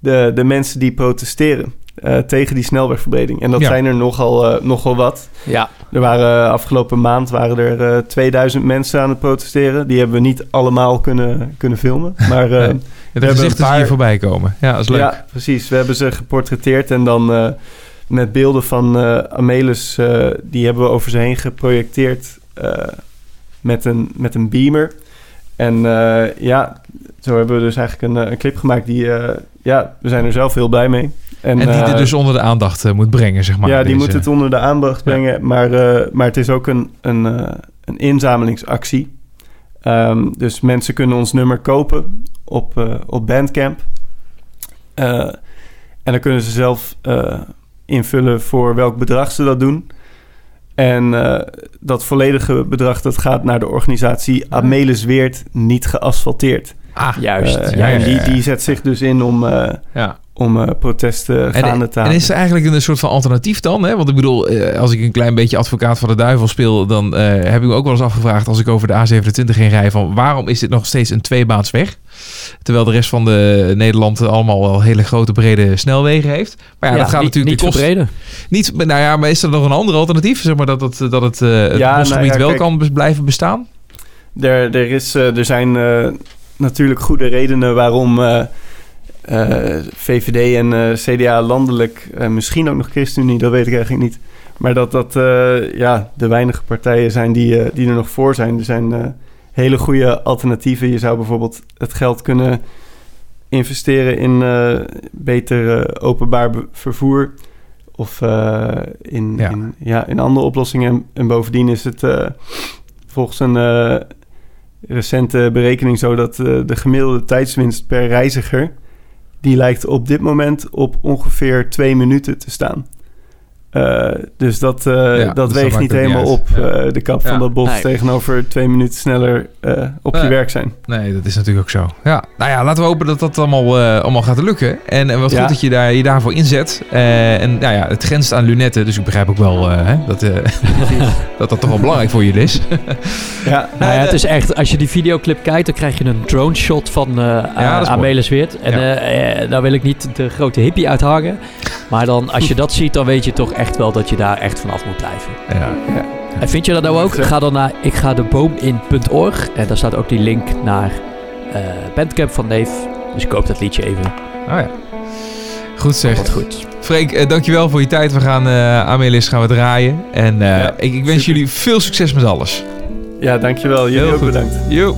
de, de mensen die protesteren eh, tegen die snelwegverbreding. En dat Ja. zijn er nogal, eh, nogal wat. ja. Er waren eh, afgelopen maand waren er eh 2000 mensen aan het protesteren. Die hebben we niet allemaal kunnen, kunnen filmen. <laughs> Maar eh, Nee. De hebben gezichten een paar- hier voorbij komen. Ja, dat is leuk. ja, precies. We hebben ze geportretteerd en dan eh, met beelden van eh, Amelis, eh, die hebben we over ze heen geprojecteerd eh, met, een, met een beamer. En eh, ja, zo hebben we dus eigenlijk een, een clip gemaakt die, eh, ja, we zijn er zelf heel blij mee. En die eh, er dus onder de aandacht eh, moet brengen, zeg maar. ja, die Deze- moet het onder de aandacht brengen. Maar, eh, maar het is ook een, een, eh, een inzamelingsactie. Ehm, dus mensen kunnen ons nummer kopen op, eh, op Bandcamp. Eh, en dan kunnen ze zelf eh, invullen voor welk bedrag ze dat doen. En eh, dat volledige bedrag dat gaat naar de organisatie Amelis Weert niet geasfalteerd. Ah, Juist. Eh, ja, en die, die zet zich dus in om, eh, ja. om eh, protesten En, gaande te en houden. is er eigenlijk een soort van alternatief dan? Hè? Want ik bedoel, eh, als ik een klein beetje advocaat van de duivel speel, dan eh, heb ik me ook wel eens afgevraagd als ik over de A27 heen rij van waarom is dit nog steeds een tweebaans weg? Terwijl de rest van de Nederland allemaal wel hele grote brede snelwegen heeft. Maar ja, dat gaat niet, natuurlijk niet verbreden. Niet, nou ja, maar is er nog een ander alternatief? Zeg maar dat het, dat het, eh, het Ja, nou bosgebied ja, wel kijk. kan blijven bestaan? Er, er, is, er zijn eh, natuurlijk goede redenen waarom eh, eh, VVD en eh, CDA landelijk, misschien ook nog ChristenUnie, dat weet ik eigenlijk niet. Maar dat dat ja, de weinige partijen zijn die, die er nog voor zijn. Er zijn hele goede alternatieven. Je zou bijvoorbeeld het geld kunnen investeren in beter openbaar vervoer. Of in, Ja. In, ja, in andere oplossingen. En, en bovendien is het volgens een recente berekening zo dat eh, de gemiddelde tijdswinst per reiziger... die lijkt op dit moment op ongeveer twee minuten te staan. Eh, dus dat, eh, Ja, dat dus dat weegt niet helemaal op, Ja. eh, de kap Ja. van dat bos... Nee. tegenover twee minuten sneller eh, op Nee. je werk zijn. Nee, dat is natuurlijk ook zo. Ja, nou ja, laten we hopen dat dat allemaal, eh, allemaal gaat lukken. En, en wat Ja. goed dat je daar, je daarvoor inzet. Eh, en nou ja, het grenst aan lunetten, dus ik begrijp ook wel eh, hè, dat, eh, <laughs> dat dat toch wel belangrijk voor jullie is. <laughs> Ja, Nou ja, het is echt, als je die videoclip kijkt, dan krijg je een drone shot van uh. Amelis Weert. En Ja. daar wil ik niet de grote hippie uithangen. Maar dan, als je dat ziet, dan weet je toch echt wel dat je daar echt vanaf moet blijven. Ja. En vind je dat nou ook? Ga dan naar ikgadeboomin.org. En daar staat ook die link naar eh Bandcamp van Dave. Dus koop dat liedje even. Oh ja. Goed zeg. Wat goed. Freek, eh, dankjewel voor je tijd. We gaan uh, Amelis gaan we draaien. En eh, Ja, ik, ik wens super. jullie veel succes met alles. ja dankjewel. Jullie Heel ook goed. bedankt. Yo.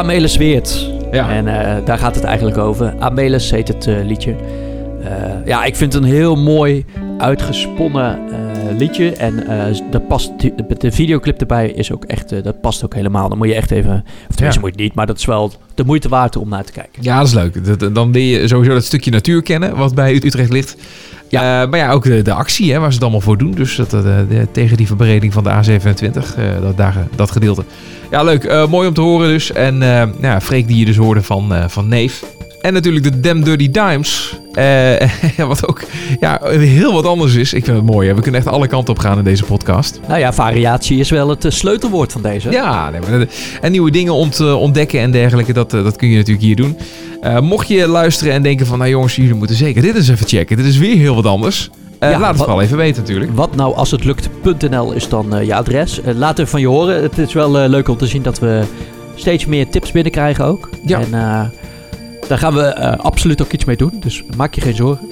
Amelis Weert. Ja. En eh, daar gaat het eigenlijk over. Amelis heet het eh, liedje. Eh, ja, ik vind het een heel mooi uitgesponnen liedje. En dat past, de, de videoclip erbij is ook echt, dat past ook helemaal. Dan moet je echt even, of tenminste Ja. moet je niet, maar dat is wel de moeite waard om naar te kijken. Ja, dat is leuk. Dat- dan leer je sowieso dat stukje natuur kennen wat bij Utrecht ligt. Ja. Eh, maar ja, ook de, actie hè, waar ze het allemaal voor doen. Dus dat, eh, de- tegen die verbreding van de A27, eh, dat, daar, dat gedeelte. Ja, leuk. Mooi om te horen dus. En ja, Freek die je dus hoorde van, van Neef. En natuurlijk de Damn Dirty Dimes. Eh, <laughs> wat ook ja, heel wat anders is. Ik vind het mooi. Hè? We kunnen echt alle kanten op gaan in deze podcast. Nou ja, variatie is wel het eh, sleutelwoord van deze. Ja, nee, maar dat- en nieuwe dingen ont, eh, ontdekken en dergelijke, dat, dat kun je natuurlijk hier doen. Mocht je luisteren en denken van, nou jongens, jullie moeten zeker dit eens even checken. Dit is weer heel wat anders. Ja, laat het wat- vooral even weten natuurlijk. Wat nou als het lukt.nl is dan je adres. Laat even van je horen. Het is wel leuk om te zien dat we steeds meer tips binnenkrijgen ook. Ja. En daar gaan we eh, absoluut ook iets mee doen. Dus maak je geen zorgen.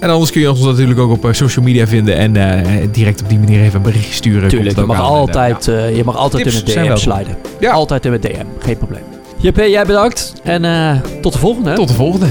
En anders kun je ons natuurlijk ook op eh, social media vinden en eh, direct op die manier even een berichtje sturen. Tuurlijk, je mag. En, altijd, eh, je mag altijd in het DM sliden. Ja. Altijd in het DM, geen probleem. JP, jij bedankt. En eh, tot de volgende. Tot de volgende.